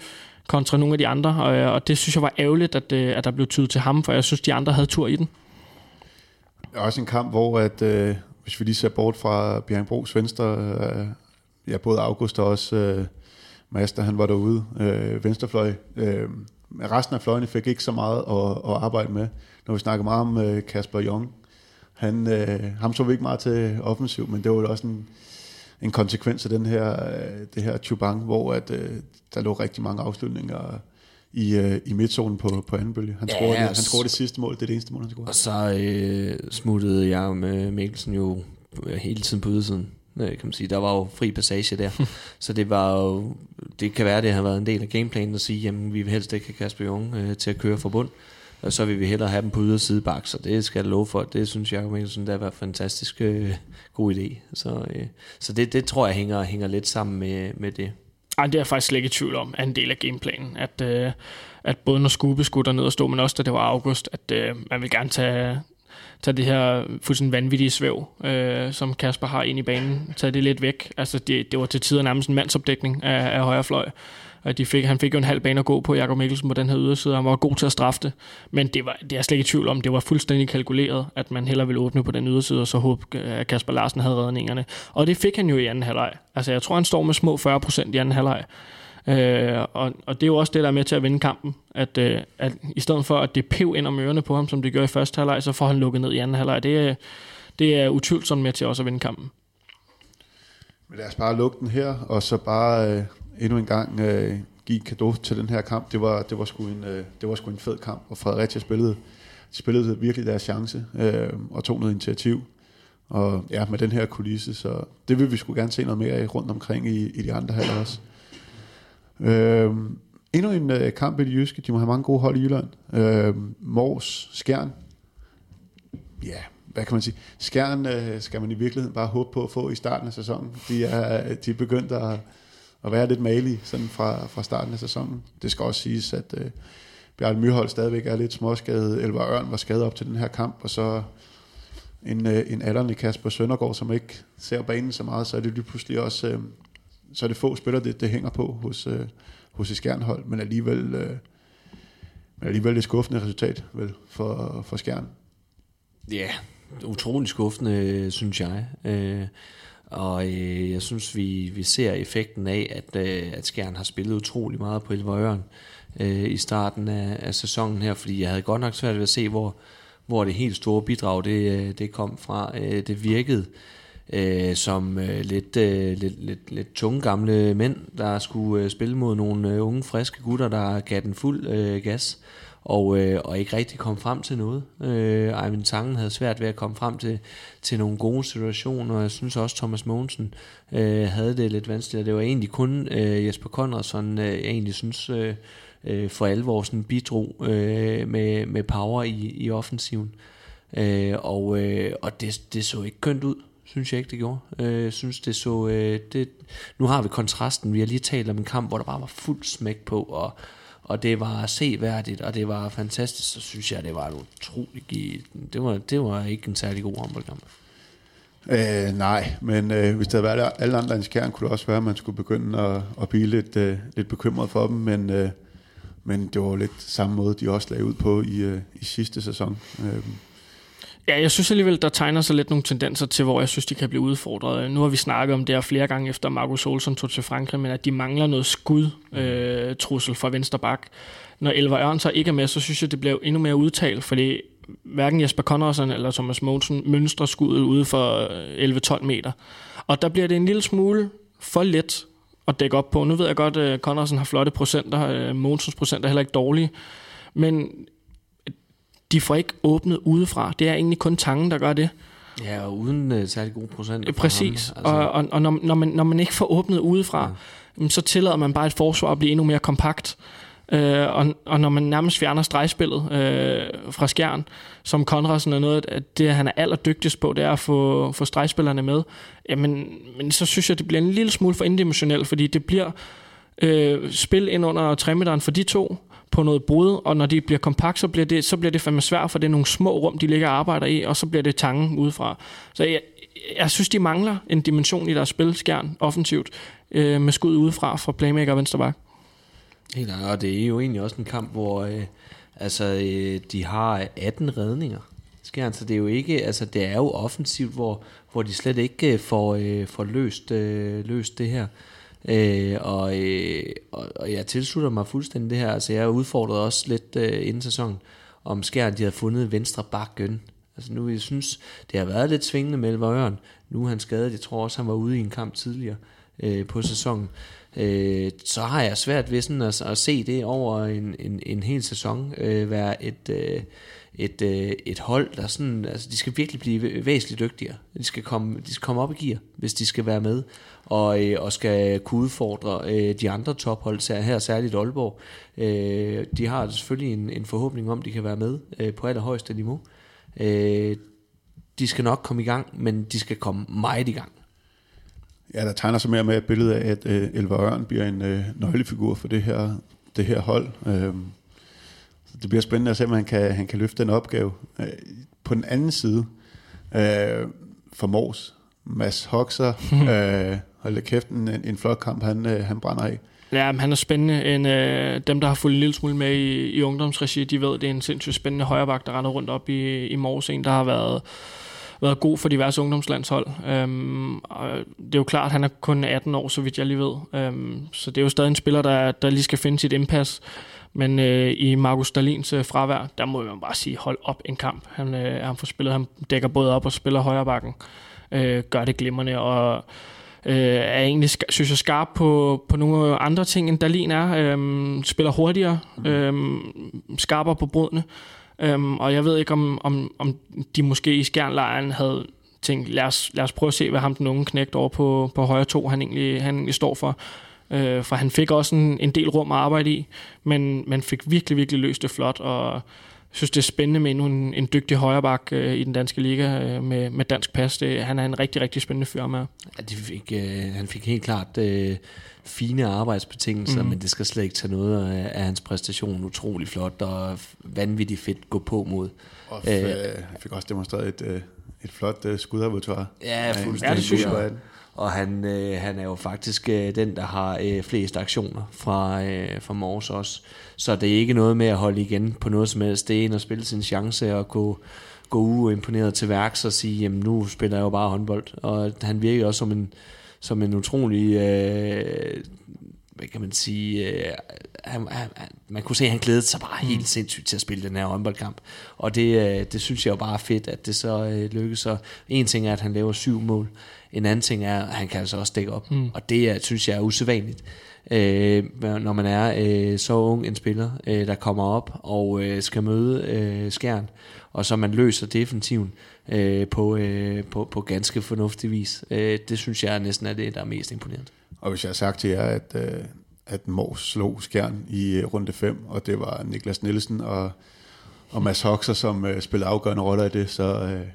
Speaker 4: kontra nogle af de andre, og, øh, og det synes jeg var ærgerligt, at, øh, at der blev tydet til ham, for jeg synes, de andre havde tur i den.
Speaker 2: Også en kamp, hvor at, øh, hvis vi lige ser bort fra Bjergbros venstre, øh, ja, både August og også øh, Master, han var derude, øh, venstrefløj. Øh, resten af fløjene fik ikke så meget at, at arbejde med. Når vi snakker meget om øh, Kasper Jong, han, øh, ham så vi ikke meget til offensiv, men det var jo også en, en konsekvens af den her, øh, det her Chubang, hvor at, øh, der lå rigtig mange afslutninger i, øh, i midtzonen på, på anden bølge. Han, ja, scorede, han scorede det sidste mål, det er det eneste mål, han scorede.
Speaker 3: Og så øh, smuttede jeg med Mikkelsen jo hele tiden på ydersiden kan man sige. Der var jo fri passage der. [laughs] så det var jo, det kan være, det har været en del af gameplanen at sige, jamen vi vil helst ikke have Kasper Jung øh, til at køre for bund og så vil vi hellere have dem på yderside bak, så det skal jeg love for. Det synes Jacob Mikkelsen, det var en fantastisk øh, god idé. Så, øh, så det, det tror jeg hænger, hænger lidt sammen med, med det.
Speaker 4: Ej, det er jeg faktisk slet ikke i tvivl om, er en del af gameplanen. At, øh, at både når Skube skulle derned og stå, men også da det var august, at øh, man vil gerne tage, tage det her fuldstændig vanvittige svæv, øh, som Kasper har ind i banen, tage det lidt væk. Altså det, det var til tider nærmest en mandsopdækning af, af højre fløj. At de fik, han fik jo en halv bane at gå på, Jakob Mikkelsen, på den her yderside. Han var god til at straffe det. Men det, var, det er jeg slet ikke i tvivl om. Det var fuldstændig kalkuleret, at man heller ville åbne på den yderside, og så håbe, øh, at Kasper Larsen havde redningerne. Og det fik han jo i anden halvleg. Altså, jeg tror, han står med små 40 procent i anden halvleg. Øh, og, og det er jo også det, der er med til at vinde kampen. At, øh, at i stedet for, at det pev ind om ørerne på ham, som det gør i første halvleg, så får han lukket ned i anden halvleg. Det, øh, det er utvivlsomt med til også at vinde kampen.
Speaker 2: Men lad os bare lukke den her, og så bare øh, endnu en gang øh, give kado til den her kamp. Det var, det var, sgu en, øh, det var sgu en fed kamp, og Fredericia spillede, de spillede virkelig deres chance øh, og tog noget initiativ. Og ja, med den her kulisse, så det vil vi skulle gerne se noget mere af rundt omkring i, i de andre halver også. Øh, endnu en øh, kamp i det jyske. De må have mange gode hold i Jylland. Øh, Mors, Skjern. Ja, hvad kan man sige? Skjern øh, skal man i virkeligheden bare håbe på at få i starten af sæsonen. De er, de er begyndt at, at være lidt malig sådan fra, fra starten af sæsonen. Det skal også siges, at øh, Bjarne Myhold stadigvæk er lidt småskadet. Elvar Ørn var skadet op til den her kamp, og så en, øh, en alderne Kasper Søndergaard, som ikke ser banen så meget, så er det lige pludselig også øh, så er det få spillere, det, det hænger på hos, øh, hos et skjernhold, men alligevel, øh, men alligevel et skuffende resultat vel, for, for skjern.
Speaker 3: Ja, yeah, utrolig skuffende, øh, synes jeg. Øh, og øh, jeg synes, vi, vi ser effekten af, at, øh, at Skjern har spillet utrolig meget på Elverøren øh, i starten af, af sæsonen her, fordi jeg havde godt nok svært ved at se, hvor, hvor det helt store bidrag det, øh, det kom fra. Øh, det virkede øh, som øh, lidt, øh, lidt, lidt, lidt tunge gamle mænd, der skulle øh, spille mod nogle øh, unge, friske gutter, der gav den fuld øh, gas og, øh, og ikke rigtig kom frem til noget. Øh, Ivan Tangen havde svært ved at komme frem til, til nogle gode situationer, og jeg synes også, Thomas Mogensen øh, havde det lidt vanskeligt. Det var egentlig kun øh, Jesper Conradsson, øh, jeg egentlig synes øh, øh, for alvor sådan bidrog øh, med, med power i, i offensiven. Øh, og øh, og det, det så ikke kønt ud synes jeg ikke, det gjorde. Øh, synes, det så... Øh, det, nu har vi kontrasten. Vi har lige talt om en kamp, hvor der bare var fuld smæk på, og, og det var seværdigt, og det var fantastisk. Så synes jeg, det var utroligt... Det var, det var ikke en særlig god håndboldkamp.
Speaker 2: Øh, nej, men øh, hvis der havde været alle andre ens kern, kunne det også være, at man skulle begynde at, at blive lidt, øh, lidt bekymret for dem, men, øh, men det var lidt samme måde, de også lagde ud på i, øh, i sidste sæson. Øh,
Speaker 4: Ja, jeg synes alligevel, der tegner sig lidt nogle tendenser til, hvor jeg synes, de kan blive udfordret. Nu har vi snakket om det her flere gange efter Marcus Olsen tog til Frankrig, men at de mangler noget skud øh, trussel fra venstre bak. Når Elvar Ørn så ikke er med, så synes jeg, det bliver endnu mere udtalt, fordi hverken Jesper Conradsen eller Thomas Mogensen mønstrer skuddet ude for 11-12 meter. Og der bliver det en lille smule for let at dække op på. Nu ved jeg godt, at Conradsen har flotte procenter, Mogensens procenter er heller ikke dårlige, men de får ikke åbnet udefra. Det er egentlig kun tangen, der gør det.
Speaker 3: Ja, og uden uh, særlig gode procent.
Speaker 4: Præcis, ham, altså. og, og, og når, når, man, når man ikke får åbnet udefra, ja. så tillader man bare et forsvar at blive endnu mere kompakt. Uh, og, og når man nærmest fjerner stregspillet uh, fra skjern, som Konradsen er noget af det, han er allerdygtigst på, det er at få, få stregspillerne med, jamen, men så synes jeg, det bliver en lille smule for indimensionelt, fordi det bliver uh, spil ind under træmitteren for de to, på noget brud, og når de bliver kompakt, så bliver det, så bliver det fandme svært, for det er nogle små rum, de ligger og arbejder i, og så bliver det tangen udefra. Så jeg, jeg synes, de mangler en dimension i deres spilskærn offensivt, øh, med skud udefra fra playmaker og vensterbak.
Speaker 3: Helt og det er jo egentlig også en kamp, hvor øh, altså, øh, de har 18 redninger. Skjern, så det er jo ikke, altså det er jo offensivt, hvor, hvor de slet ikke øh, får, øh, får løst, øh, løst det her. Øh, og, øh, og, og jeg tilslutter mig fuldstændig det her. Altså jeg udfordret også lidt øh, inden sæsonen, om Skjern de havde fundet venstre bakken. Altså nu, jeg synes, det har været lidt svingende med Elver Nu er han skadet. Jeg tror også, han var ude i en kamp tidligere øh, på sæsonen. Øh, så har jeg svært ved sådan at, at se det over en, en, en hel sæson øh, være et... Øh, et, øh, et hold, der sådan, altså de skal virkelig blive væsentligt dygtigere. De skal komme, de skal komme op i gear, hvis de skal være med, og, øh, og skal kunne udfordre øh, de andre tophold, her særligt Aalborg. Øh, de har selvfølgelig en, en forhåbning om, de kan være med øh, på allerhøjeste niveau. Øh, de skal nok komme i gang, men de skal komme meget i gang.
Speaker 2: Ja, der tegner sig mere med et billede af, at øh, Elvar Ørn bliver en øh, nøglefigur for det her, det her hold. Øh, det bliver spændende at se, om han kan, han kan løfte den opgave. Øh, på den anden side, øh, for Mors, Mads Hoxer, [laughs] øh, hold kæft, en, en flot kamp, han, øh, han brænder af.
Speaker 4: Ja, men han er spændende. En, øh, dem, der har fulgt en lille smule med i, i ungdomsregi, de ved, det er en sindssygt spændende højreback, der render rundt op i, i Mors. En, der har været, været god for diverse ungdomslandshold. Øhm, og det er jo klart, at han er kun 18 år, så vidt jeg lige ved. Øhm, så det er jo stadig en spiller, der, der lige skal finde sit indpas. Men øh, i Markus Dalins øh, fravær, der må man bare sige, hold op en kamp. Han, øh, han får spillet, han dækker både op og spiller højrebakken. Øh, gør det glimrende, og øh, er egentlig, synes jeg, skarp på, på nogle andre ting, end Dalin er. Øh, spiller hurtigere, øh, skarpere på brudene. Øh, og jeg ved ikke, om, om, om de måske i skjernlejren havde tænkt, lad os, lad os prøve at se, hvad ham den unge knægt over på, på højre to, han egentlig, han egentlig står for. Øh, for han fik også en, en del rum at arbejde i, men man fik virkelig, virkelig løst det flot, og jeg synes, det er spændende med endnu en, en dygtig højreback øh, i den danske liga øh, med, med dansk pas. Det, han er en rigtig, rigtig spændende fyr med.
Speaker 3: Ja, de fik, øh, han fik helt klart øh, fine arbejdsbetingelser, mm. men det skal slet ikke tage noget af, af hans præstation. Utrolig flot og vanvittigt fedt gå på mod.
Speaker 2: Og f- øh, han fik også demonstreret et, øh, et flot øh, skudrepertoire.
Speaker 3: Ja, fuldstændig.
Speaker 4: Ja.
Speaker 3: Og han, øh, han er jo faktisk øh, den, der har øh, flest aktioner fra, øh, fra Mors også. Så det er ikke noget med at holde igen på noget som helst. Det er en at spille sin chance og gå, gå uimponeret til værks og sige, jamen nu spiller jeg jo bare håndbold. Og han virker også som en, som en utrolig, øh, hvad kan man sige, øh, han, han, man kunne se, at han glædede sig bare helt mm. sindssygt til at spille den her håndboldkamp. Og det, øh, det synes jeg jo bare er fedt, at det så øh, lykkes. Så en ting er, at han laver syv mål. En anden ting er, at han kan altså også dække op. Mm. Og det er, synes jeg er usædvanligt. Øh, når man er øh, så ung en spiller, øh, der kommer op og øh, skal møde øh, skærn, og så man løser defensiven øh, på, øh, på, på ganske fornuftig vis. Øh, det synes jeg næsten er det, der er mest imponerende.
Speaker 2: Og hvis jeg har sagt til jer, at, øh, at Mors slog skærn i øh, runde 5, og det var Niklas Nielsen og, og Mads Hoxer, som øh, spillede afgørende roller i det, så... Øh,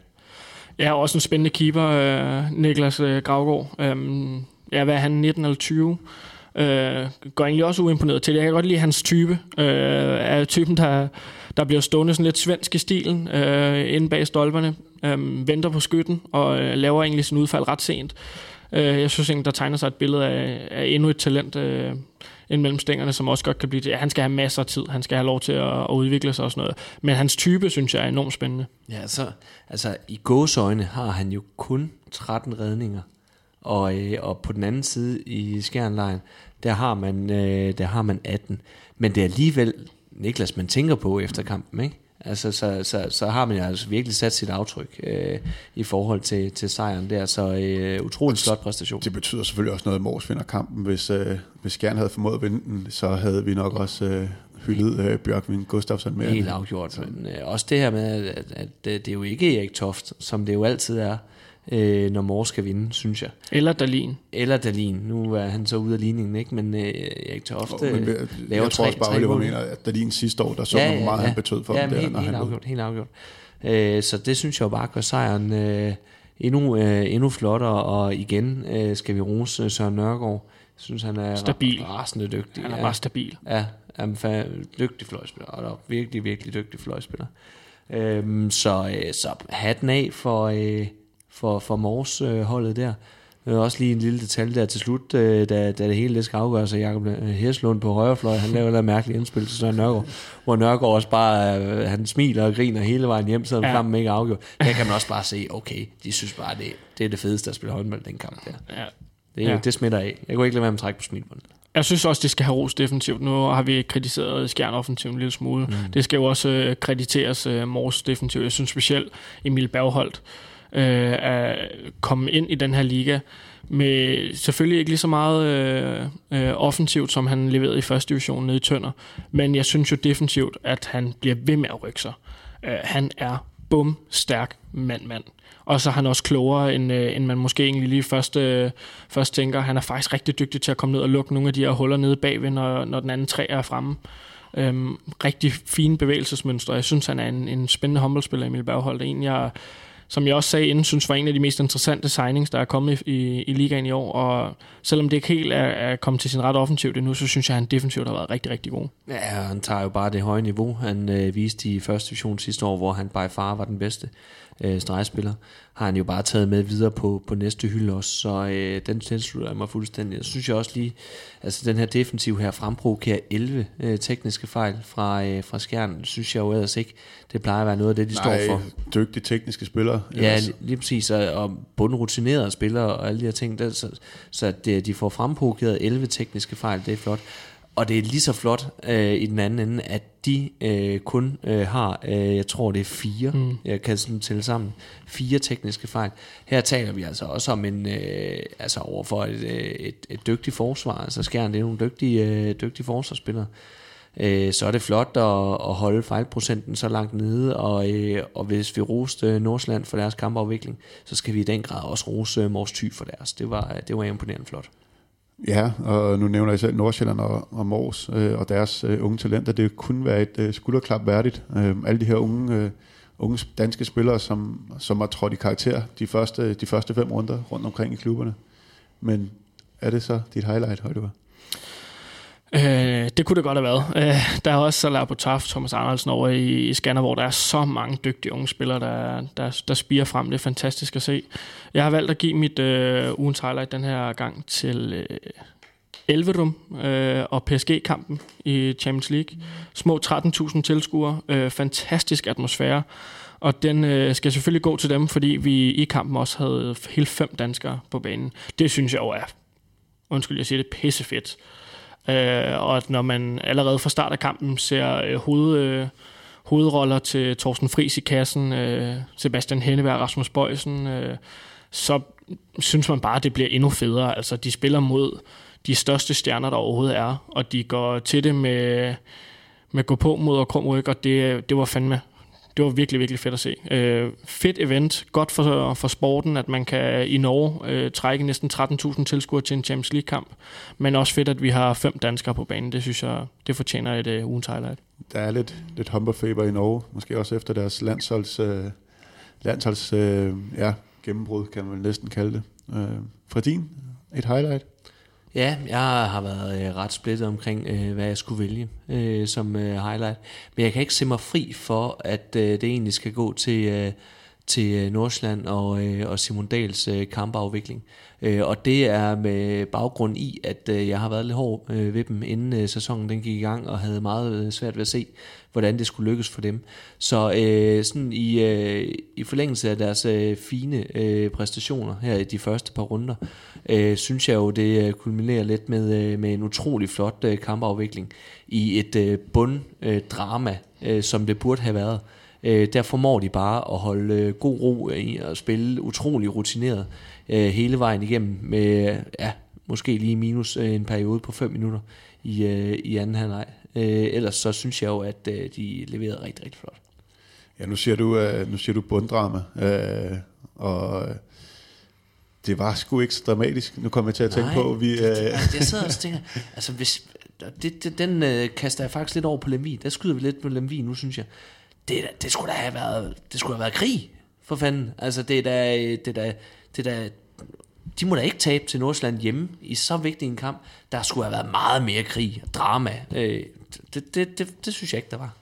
Speaker 4: Ja, også en spændende keeper, øh, Niklas øh, Gravgaard. Øhm, ja, hvad er han, 19 eller 20? Øh, går egentlig også uimponeret til. Jeg kan godt lide hans type. Øh, er typen, der, der bliver stående sådan lidt svensk i stilen, øh, inde bag stolperne, øh, venter på skytten og øh, laver egentlig sin udfald ret sent. Øh, jeg synes egentlig, der tegner sig et billede af, af endnu et talent øh, ind mellem stængerne, som også godt kan blive det. Han skal have masser af tid, han skal have lov til at, at udvikle sig og sådan noget. Men hans type, synes jeg, er enormt spændende.
Speaker 3: Ja, så altså, i gåsøjne har han jo kun 13 redninger. Og, øh, og på den anden side i skjernlejen, der har man, øh, der har man 18. Men det er alligevel Niklas, man tænker på efter kampen, ikke? Altså, så, så, så har man jo altså virkelig sat sit aftryk øh, i forhold til, til sejren der, så øh, utrolig flot præstation.
Speaker 2: Det betyder selvfølgelig også noget, at Mors vinder kampen. Hvis, øh, hvis Skjern havde formået at vinde den, så havde vi nok også øh, hyldet øh, Bjørkvin Gustafsson med.
Speaker 3: Helt afgjort, men øh, også det her med, at, at, at det er jo ikke Erik Toft, som det jo altid er, øh, når Mors skal vinde, synes jeg.
Speaker 4: Eller Dalin.
Speaker 3: Eller Dalin. Nu er han så ude af ligningen, ikke? men øh, Erik Toft
Speaker 2: Og, men,
Speaker 3: øh,
Speaker 2: jeg,
Speaker 3: laver
Speaker 2: jeg tror
Speaker 3: tre,
Speaker 2: også bare,
Speaker 3: mål.
Speaker 2: mener, at Dalin sidste år, der så ja, hvor meget han betød for
Speaker 3: ja,
Speaker 2: dem der,
Speaker 3: helt,
Speaker 2: når
Speaker 3: helt
Speaker 2: han
Speaker 3: afgjort, helt afgjort. Øh, så det synes jeg jo bare gør sejren øh, endnu, øh, endnu flottere, og igen øh, skal vi rose øh, Søren Nørgaard. Jeg synes, han er
Speaker 4: Stabil.
Speaker 3: ra- rasende dygtig.
Speaker 4: Han er
Speaker 3: ja.
Speaker 4: bare stabil.
Speaker 3: Ja, han er en dygtig fløjspiller, og der er virkelig, virkelig dygtig fløjspiller. Øhm, så, øh, så hatten af for, øh, for, for Mors øh, holdet der. Øh, også lige en lille detalje der til slut, øh, da, da det hele det skal afgøres af Jacob øh, Herslund på højrefløj. Han laver et mærkeligt indspil til Søren Nørgaard, hvor Nørgaard også bare, øh, han smiler og griner hele vejen hjem, så
Speaker 4: Ja.
Speaker 3: kampen ikke er afgjort. Der kan man også bare se, okay, de synes bare, det, det er det fedeste at spille håndbold, den kamp der.
Speaker 4: Ja.
Speaker 3: Det,
Speaker 4: Ja.
Speaker 3: ja. det smitter af. Jeg kunne ikke lade være med at trække på smilbåndet.
Speaker 4: Jeg synes også, det skal have ros defensivt. Nu har vi kritiseret Skjern offensivt en lille smule. Mm. Det skal jo også øh, krediteres øh, Mors defensivt. Jeg synes specielt Emil Bergholdt øh, at komme ind i den her liga med selvfølgelig ikke lige så meget øh, øh, offensivt, som han leverede i første division nede i Tønder. Men jeg synes jo defensivt, at han bliver ved med at rykke sig. Øh, han er bum stærk mand-mand. Og så er han også klogere, end, øh, end man måske egentlig lige først, øh, først tænker. Han er faktisk rigtig dygtig til at komme ned og lukke nogle af de her huller nede bagved, når, når den anden træ er fremme. Øhm, rigtig fine bevægelsesmønstre. Jeg synes, han er en, en spændende håndboldspiller, Emil Bergholdt. En, jeg som jeg også sagde inden, synes var en af de mest interessante signings, der er kommet i, i ligaen i år. Og selvom det ikke helt er, er kommet til sin ret offensivt endnu, så synes jeg, at han defensivt har været rigtig, rigtig god.
Speaker 3: Ja, han tager jo bare det høje niveau, han øh, viste i første division sidste år, hvor han by far var den bedste øh, stregspiller, har han jo bare taget med videre på, på næste hylde også, så øh, den tilslutter jeg mig fuldstændig. Jeg synes jeg også lige, altså den her defensiv her fremprovokerer 11 øh, tekniske fejl fra, øh, fra skærmen, synes jeg jo ellers ikke, det plejer at være noget af det, de
Speaker 2: Nej,
Speaker 3: står for.
Speaker 2: dygtige tekniske spillere.
Speaker 3: Ja, lige, lige præcis, og, og bundrutinerede spillere og alle de her ting, der, så, så at øh, de får fremprovokeret 11 tekniske fejl, det er flot. Og det er lige så flot øh, i den anden ende, at de øh, kun øh, har, øh, jeg tror det er fire, mm. jeg kan sådan tælle sammen, fire tekniske fejl. Her taler vi altså også om en, øh, altså overfor et, øh, et, et dygtigt forsvar, altså Skjern, det er nogle dygtige, øh, dygtige forsvarsspillere. Øh, så er det flot at, at holde fejlprocenten så langt nede, og, øh, og hvis vi roste øh, Nordsjælland for deres kampafvikling, så skal vi i den grad også rose øh, Mors Thy for deres. Det var, det var imponerende flot.
Speaker 2: Ja, og nu nævner jeg selv Nordsjælland og, og Mors øh, og deres øh, unge talenter. Det kunne være et øh, skulderklap værdigt. Øh, alle de her unge, øh, unge danske spillere, som, som har trådt i karakter de første, de første fem runder rundt omkring i klubberne. Men er det så dit highlight, Højdevar?
Speaker 4: Øh, det kunne det godt have været. Øh, der er også Salah Botaf, Thomas Andersen over i, i Skanner, hvor der er så mange dygtige unge spillere, der, der, der spiger frem. Det er fantastisk at se. Jeg har valgt at give mit øh, ugens highlight den her gang til øh, Elverum øh, og PSG-kampen i Champions League. Små 13.000 tilskuere. Øh, fantastisk atmosfære. Og den øh, skal selvfølgelig gå til dem, fordi vi i kampen også havde hele fem danskere på banen. Det synes jeg jo er, undskyld jeg siger det, pissefedt. Øh, og at når man allerede fra start af kampen ser øh, hoved, øh, hovedroller til Thorsten Friis i kassen, øh, Sebastian Henneberg, Rasmus Bøjsen, øh, så synes man bare, at det bliver endnu federe. Altså, de spiller mod de største stjerner, der overhovedet er, og de går til det med, med gå på mod og krum ryg, og det, det var fandme det var virkelig, virkelig fedt at se. Øh, fedt event, godt for, for sporten, at man kan i Norge øh, trække næsten 13.000 tilskuere til en Champions League-kamp, men også fedt, at vi har fem danskere på banen. Det synes jeg, det fortjener et øh, ugens highlight.
Speaker 2: Der er lidt, lidt humperfeber i Norge, måske også efter deres landsholds, øh, landsholds øh, ja, gennembrud, kan man næsten kalde det. Øh, fra din, et highlight?
Speaker 3: Ja, jeg har været øh, ret splittet omkring, øh, hvad jeg skulle vælge øh, som øh, highlight. Men jeg kan ikke se mig fri for, at øh, det egentlig skal gå til, øh, til øh, Nordsjælland og, øh, og Simon Dals øh, kampafvikling. Øh, og det er med baggrund i, at øh, jeg har været lidt hård øh, ved dem, inden øh, sæsonen den gik i gang, og havde meget øh, svært ved at se, hvordan det skulle lykkes for dem. Så øh, sådan i, øh, i forlængelse af deres øh, fine øh, præstationer her i de første par runder, øh, synes jeg jo, det øh, kulminerer lidt med, øh, med en utrolig flot øh, kampafvikling i et øh, bunddrama, øh, øh, som det burde have været. Øh, der formår de bare at holde øh, god ro i at spille utrolig rutineret øh, hele vejen igennem med ja, måske lige minus øh, en periode på 5 minutter i, øh, i anden halvleg. Øh, ellers så synes jeg jo, at øh, de leverede rigtig, rigtig flot.
Speaker 2: Ja, nu siger du, øh, nu siger du bunddrama, øh, og det var sgu ikke så dramatisk. Nu kommer jeg til at tænke
Speaker 3: Nej,
Speaker 2: på, vi...
Speaker 3: Det, det,
Speaker 2: Øh,
Speaker 3: jeg sidder og [laughs] tænker, altså hvis, det, det, den øh, kaster jeg faktisk lidt over på Lemvi. Der skyder vi lidt på Lemvi nu, synes jeg. Det, det skulle da have været, det skulle have været krig, for fanden. Altså det er da, det er da, det er da de må da ikke tabe til Nordsjælland hjemme i så vigtig en kamp. Der skulle have været meget mere krig og drama. Øh, det, det, det, det synes jeg ikke, der var.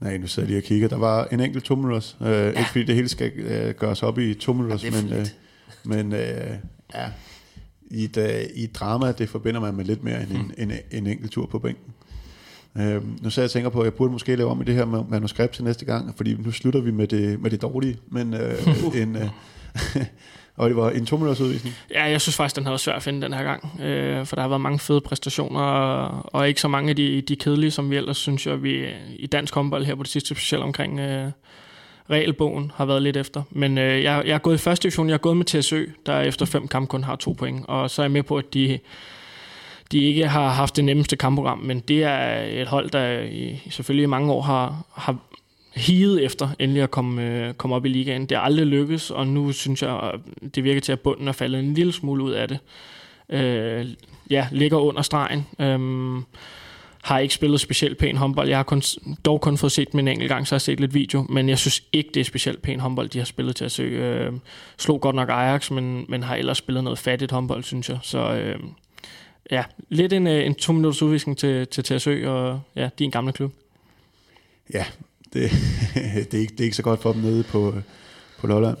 Speaker 2: nej, nu sidder jeg lige og kigger. Der var en enkelt tumulus. Øh, ja. Ikke fordi det hele skal øh, gøres op i tumulus,
Speaker 3: Ja,
Speaker 2: men, øh, men øh, ja, i et, øh, i et drama, det forbinder man med lidt mere end en, en, en enkelt tur på bænken. Øh, nu så jeg tænker på, at jeg burde måske lave om i det her ma- manuskript til næste gang, fordi nu slutter vi med det, med det dårlige, men øh, en, øh, [laughs] og det var en tumulus udvisning.
Speaker 4: Ja, jeg synes faktisk, den har været svær at finde den her gang, øh, for der har været mange fede præstationer, og, og ikke så mange af de, de kedelige, som vi ellers synes, jeg, vi i dansk håndbold her på det sidste, specielt omkring øh, regelbogen, har været lidt efter. Men øh, jeg, jeg er gået i første division, jeg er gået med TSØ, der efter fem kampe kun har to point, og så er jeg med på, at de, de ikke har haft det nemmeste kampprogram, men det er et hold, der i, selvfølgelig i mange år har, har higet efter endelig at komme, øh, komme op i ligaen. Det er aldrig lykkes, og nu synes jeg, det virker til, at bunden er faldet en lille smule ud af det. Øh, ja, ligger under stregen. Øh, har ikke spillet specielt pæn håndbold. Jeg har kun, dog kun fået set min enkelt gang, så har jeg set lidt video, men jeg synes ikke, det er specielt pæn håndbold, de har spillet til at søge. Øh, slog godt nok Ajax, men, men har ellers spillet noget fattigt håndbold, synes jeg. Så øh, ja, lidt en, øh, en to minutters udvisning til, til TSØ, og ja, din gamle klub.
Speaker 2: Ja, det, [laughs] det, er ikke, det er ikke så godt for dem nede på, på Lolland.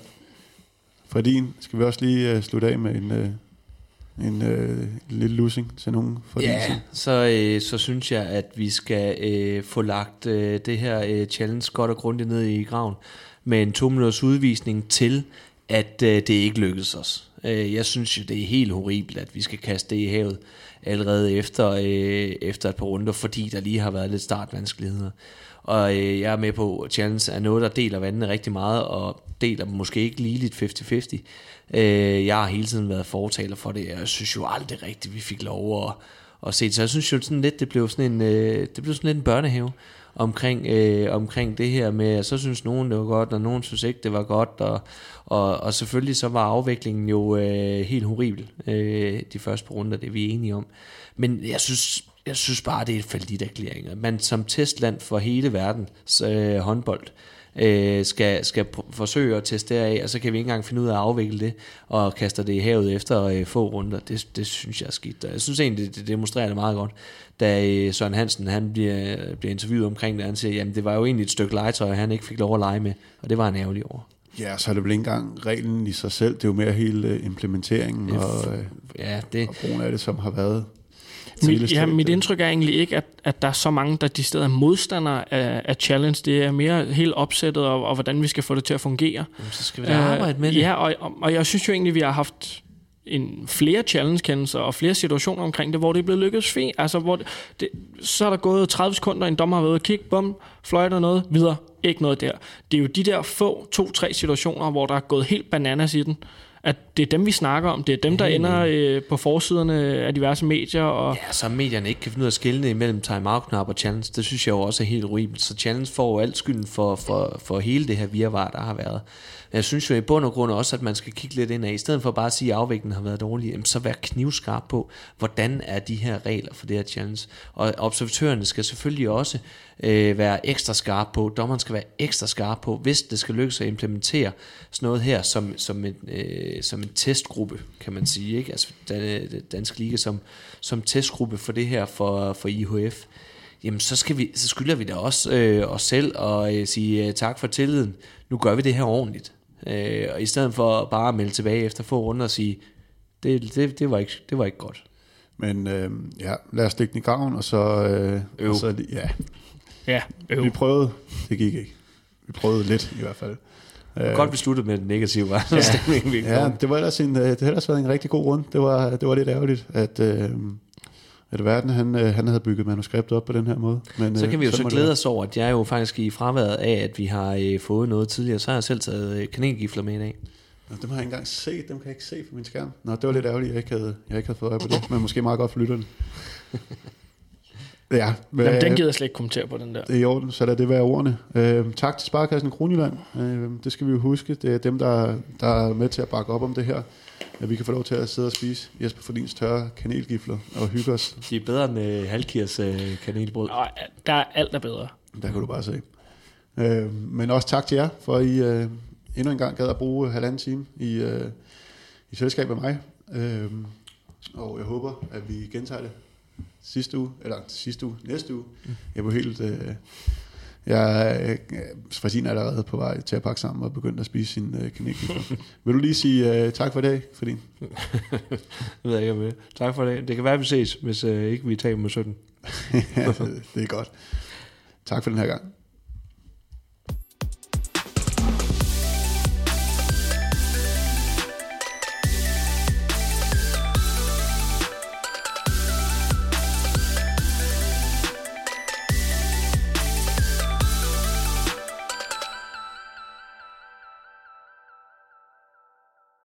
Speaker 2: Fredin, skal vi også lige uh, slutte af med en, uh, en uh, lille lussing til nogen for
Speaker 3: Ja, så, øh, så synes jeg, at vi skal øh, få lagt øh, det her øh, challenge godt og grundigt ned i graven med en to minutters udvisning til, at øh, det ikke lykkedes os. Øh, jeg synes jo, det er helt horribelt, at vi skal kaste det i havet allerede efter, øh, efter et par runder, fordi der lige har været lidt startvanskeligheder. Og øh, jeg er med på, at challenge er noget, der deler vandene rigtig meget, og deler måske ikke lige lidt 50-50. Øh, jeg har hele tiden været fortaler for det, og jeg synes jo aldrig rigtigt, vi fik lov at, at se det. Så jeg synes jo sådan lidt, det blev sådan en, øh, det blev sådan lidt en børnehave omkring, øh, omkring det her med, at så synes nogen, det var godt, og nogen synes ikke, det var godt, og, og, og selvfølgelig så var afviklingen jo øh, helt horribel øh, de første runder, det er vi enige om. Men jeg synes, jeg synes bare, det er et faldigt erklæring. Man som testland for hele verdens øh, håndbold øh, skal, skal forsøge at teste af, og så kan vi ikke engang finde ud af at afvikle det, og kaster det i havet efter øh, få runder. Det, det synes jeg er skidt. Jeg synes egentlig, det, demonstrerer det meget godt, da øh, Søren Hansen han bliver, bliver interviewet omkring det, han siger, jamen det var jo egentlig et stykke legetøj, han ikke fik lov at lege med, og det var han ærgerlig over.
Speaker 2: Ja, så er det vel ikke engang reglen i sig selv, det er jo mere hele implementeringen og,
Speaker 3: ja, det,
Speaker 2: og brugen af det, som har været
Speaker 4: mit, ja, mit indtryk er egentlig ikke, at, at der er så mange, der de steder er modstandere af, af challenge. Det er mere helt opsættet, og, og hvordan vi skal få det til at fungere.
Speaker 3: Jamen, så skal vi da arbejde med det.
Speaker 4: Ja, og, og jeg synes jo egentlig, vi har haft en flere challenge-kendelser og flere situationer omkring det, hvor det er blevet lykkedes fint. Altså, hvor det, det, så er der gået 30 sekunder, en dommer har været kig, bum, fløjter noget, videre. Ikke noget der. Det er jo de der få, to-tre situationer, hvor der er gået helt bananas i den, at det er dem, vi snakker om. Det er dem, der ender øh, på forsiderne af diverse medier. Og
Speaker 3: ja, så medierne ikke kan finde ud af at skille imellem timeout-knap og challenge. Det synes jeg jo også er helt horribelt. Så challenge får jo alt skylden for, for, for hele det her virvar, der har været. Jeg synes jo i bund og grund også, at man skal kigge lidt ind af. I stedet for bare at sige, at afviklingen har været dårlig, så vær knivskarp på, hvordan er de her regler for det her challenge. Og observatørerne skal selvfølgelig også øh, være ekstra skarp på, dommeren skal være ekstra skarp på, hvis det skal lykkes at implementere sådan noget her som, som, en, øh, som en testgruppe, kan man sige. Ikke? Altså den, Dansk Liga som, som testgruppe for det her for, for IHF jamen så, skal vi, så skylder vi da også øh, os selv at øh, sige øh, tak for tilliden. Nu gør vi det her ordentligt. Øh, og i stedet for bare at melde tilbage efter få runder og sige, det, det, det, var, ikke, det var ikke godt.
Speaker 2: Men øh, ja, lad os stikke den i graven, og så... Øh,
Speaker 3: øv.
Speaker 2: Og så ja.
Speaker 4: ja,
Speaker 2: øv. Vi prøvede, det gik ikke. Vi prøvede lidt i hvert fald.
Speaker 3: Øh, godt vi sluttede med den negative
Speaker 2: ja, [laughs] stemning. Vi ja, det var ellers en, det har ellers været en rigtig god rund. Det var, det var lidt ærgerligt, at... Øh, at verden han, øh, han havde bygget manuskriptet op på den her måde.
Speaker 3: Men, så kan vi jo så, glæde os over, at jeg jo faktisk i fraværet af, at vi har øh, fået noget tidligere, så har jeg selv taget øh, kanelgifler med i dag.
Speaker 2: Nå, dem har jeg ikke engang set, dem kan jeg ikke se på min skærm. Nå, det var lidt ærgerligt, at jeg ikke havde, jeg ikke havde fået øje på det, men måske meget godt for lytterne.
Speaker 4: Ja, men, Jamen, den gider jeg slet ikke kommentere på, den der.
Speaker 2: Det er i orden, så lad det være ordene. Øh, tak til Sparkassen Kronjylland. Øh, det skal vi jo huske. Det er dem, der, der er med til at bakke op om det her at vi kan få lov til at sidde og spise Jesper Fordins tørre kanelgifler og hygge os.
Speaker 3: De er bedre end uh, halvkirs uh, kanelbrød.
Speaker 4: Nej, der er alt er bedre.
Speaker 2: Der kan du bare se. Uh, men også tak til jer, for at I uh, endnu en gang gad at bruge halvanden time i, uh, i selskab med mig. Uh, og jeg håber, at vi gentager det sidste uge, eller sidste uge, næste uge. Mm. Jeg var helt... Uh, jeg Frasin er allerede på vej til at pakke sammen og begynde at spise sin uh, kanelgifler. [laughs] vil du lige sige uh, tak for i dag, Fredin? [laughs]
Speaker 3: jeg ved ikke, om det. Tak for det. Det kan være, at vi ses, hvis uh, ikke vi tager med 17. [laughs]
Speaker 2: ja, det er godt. Tak for den her gang.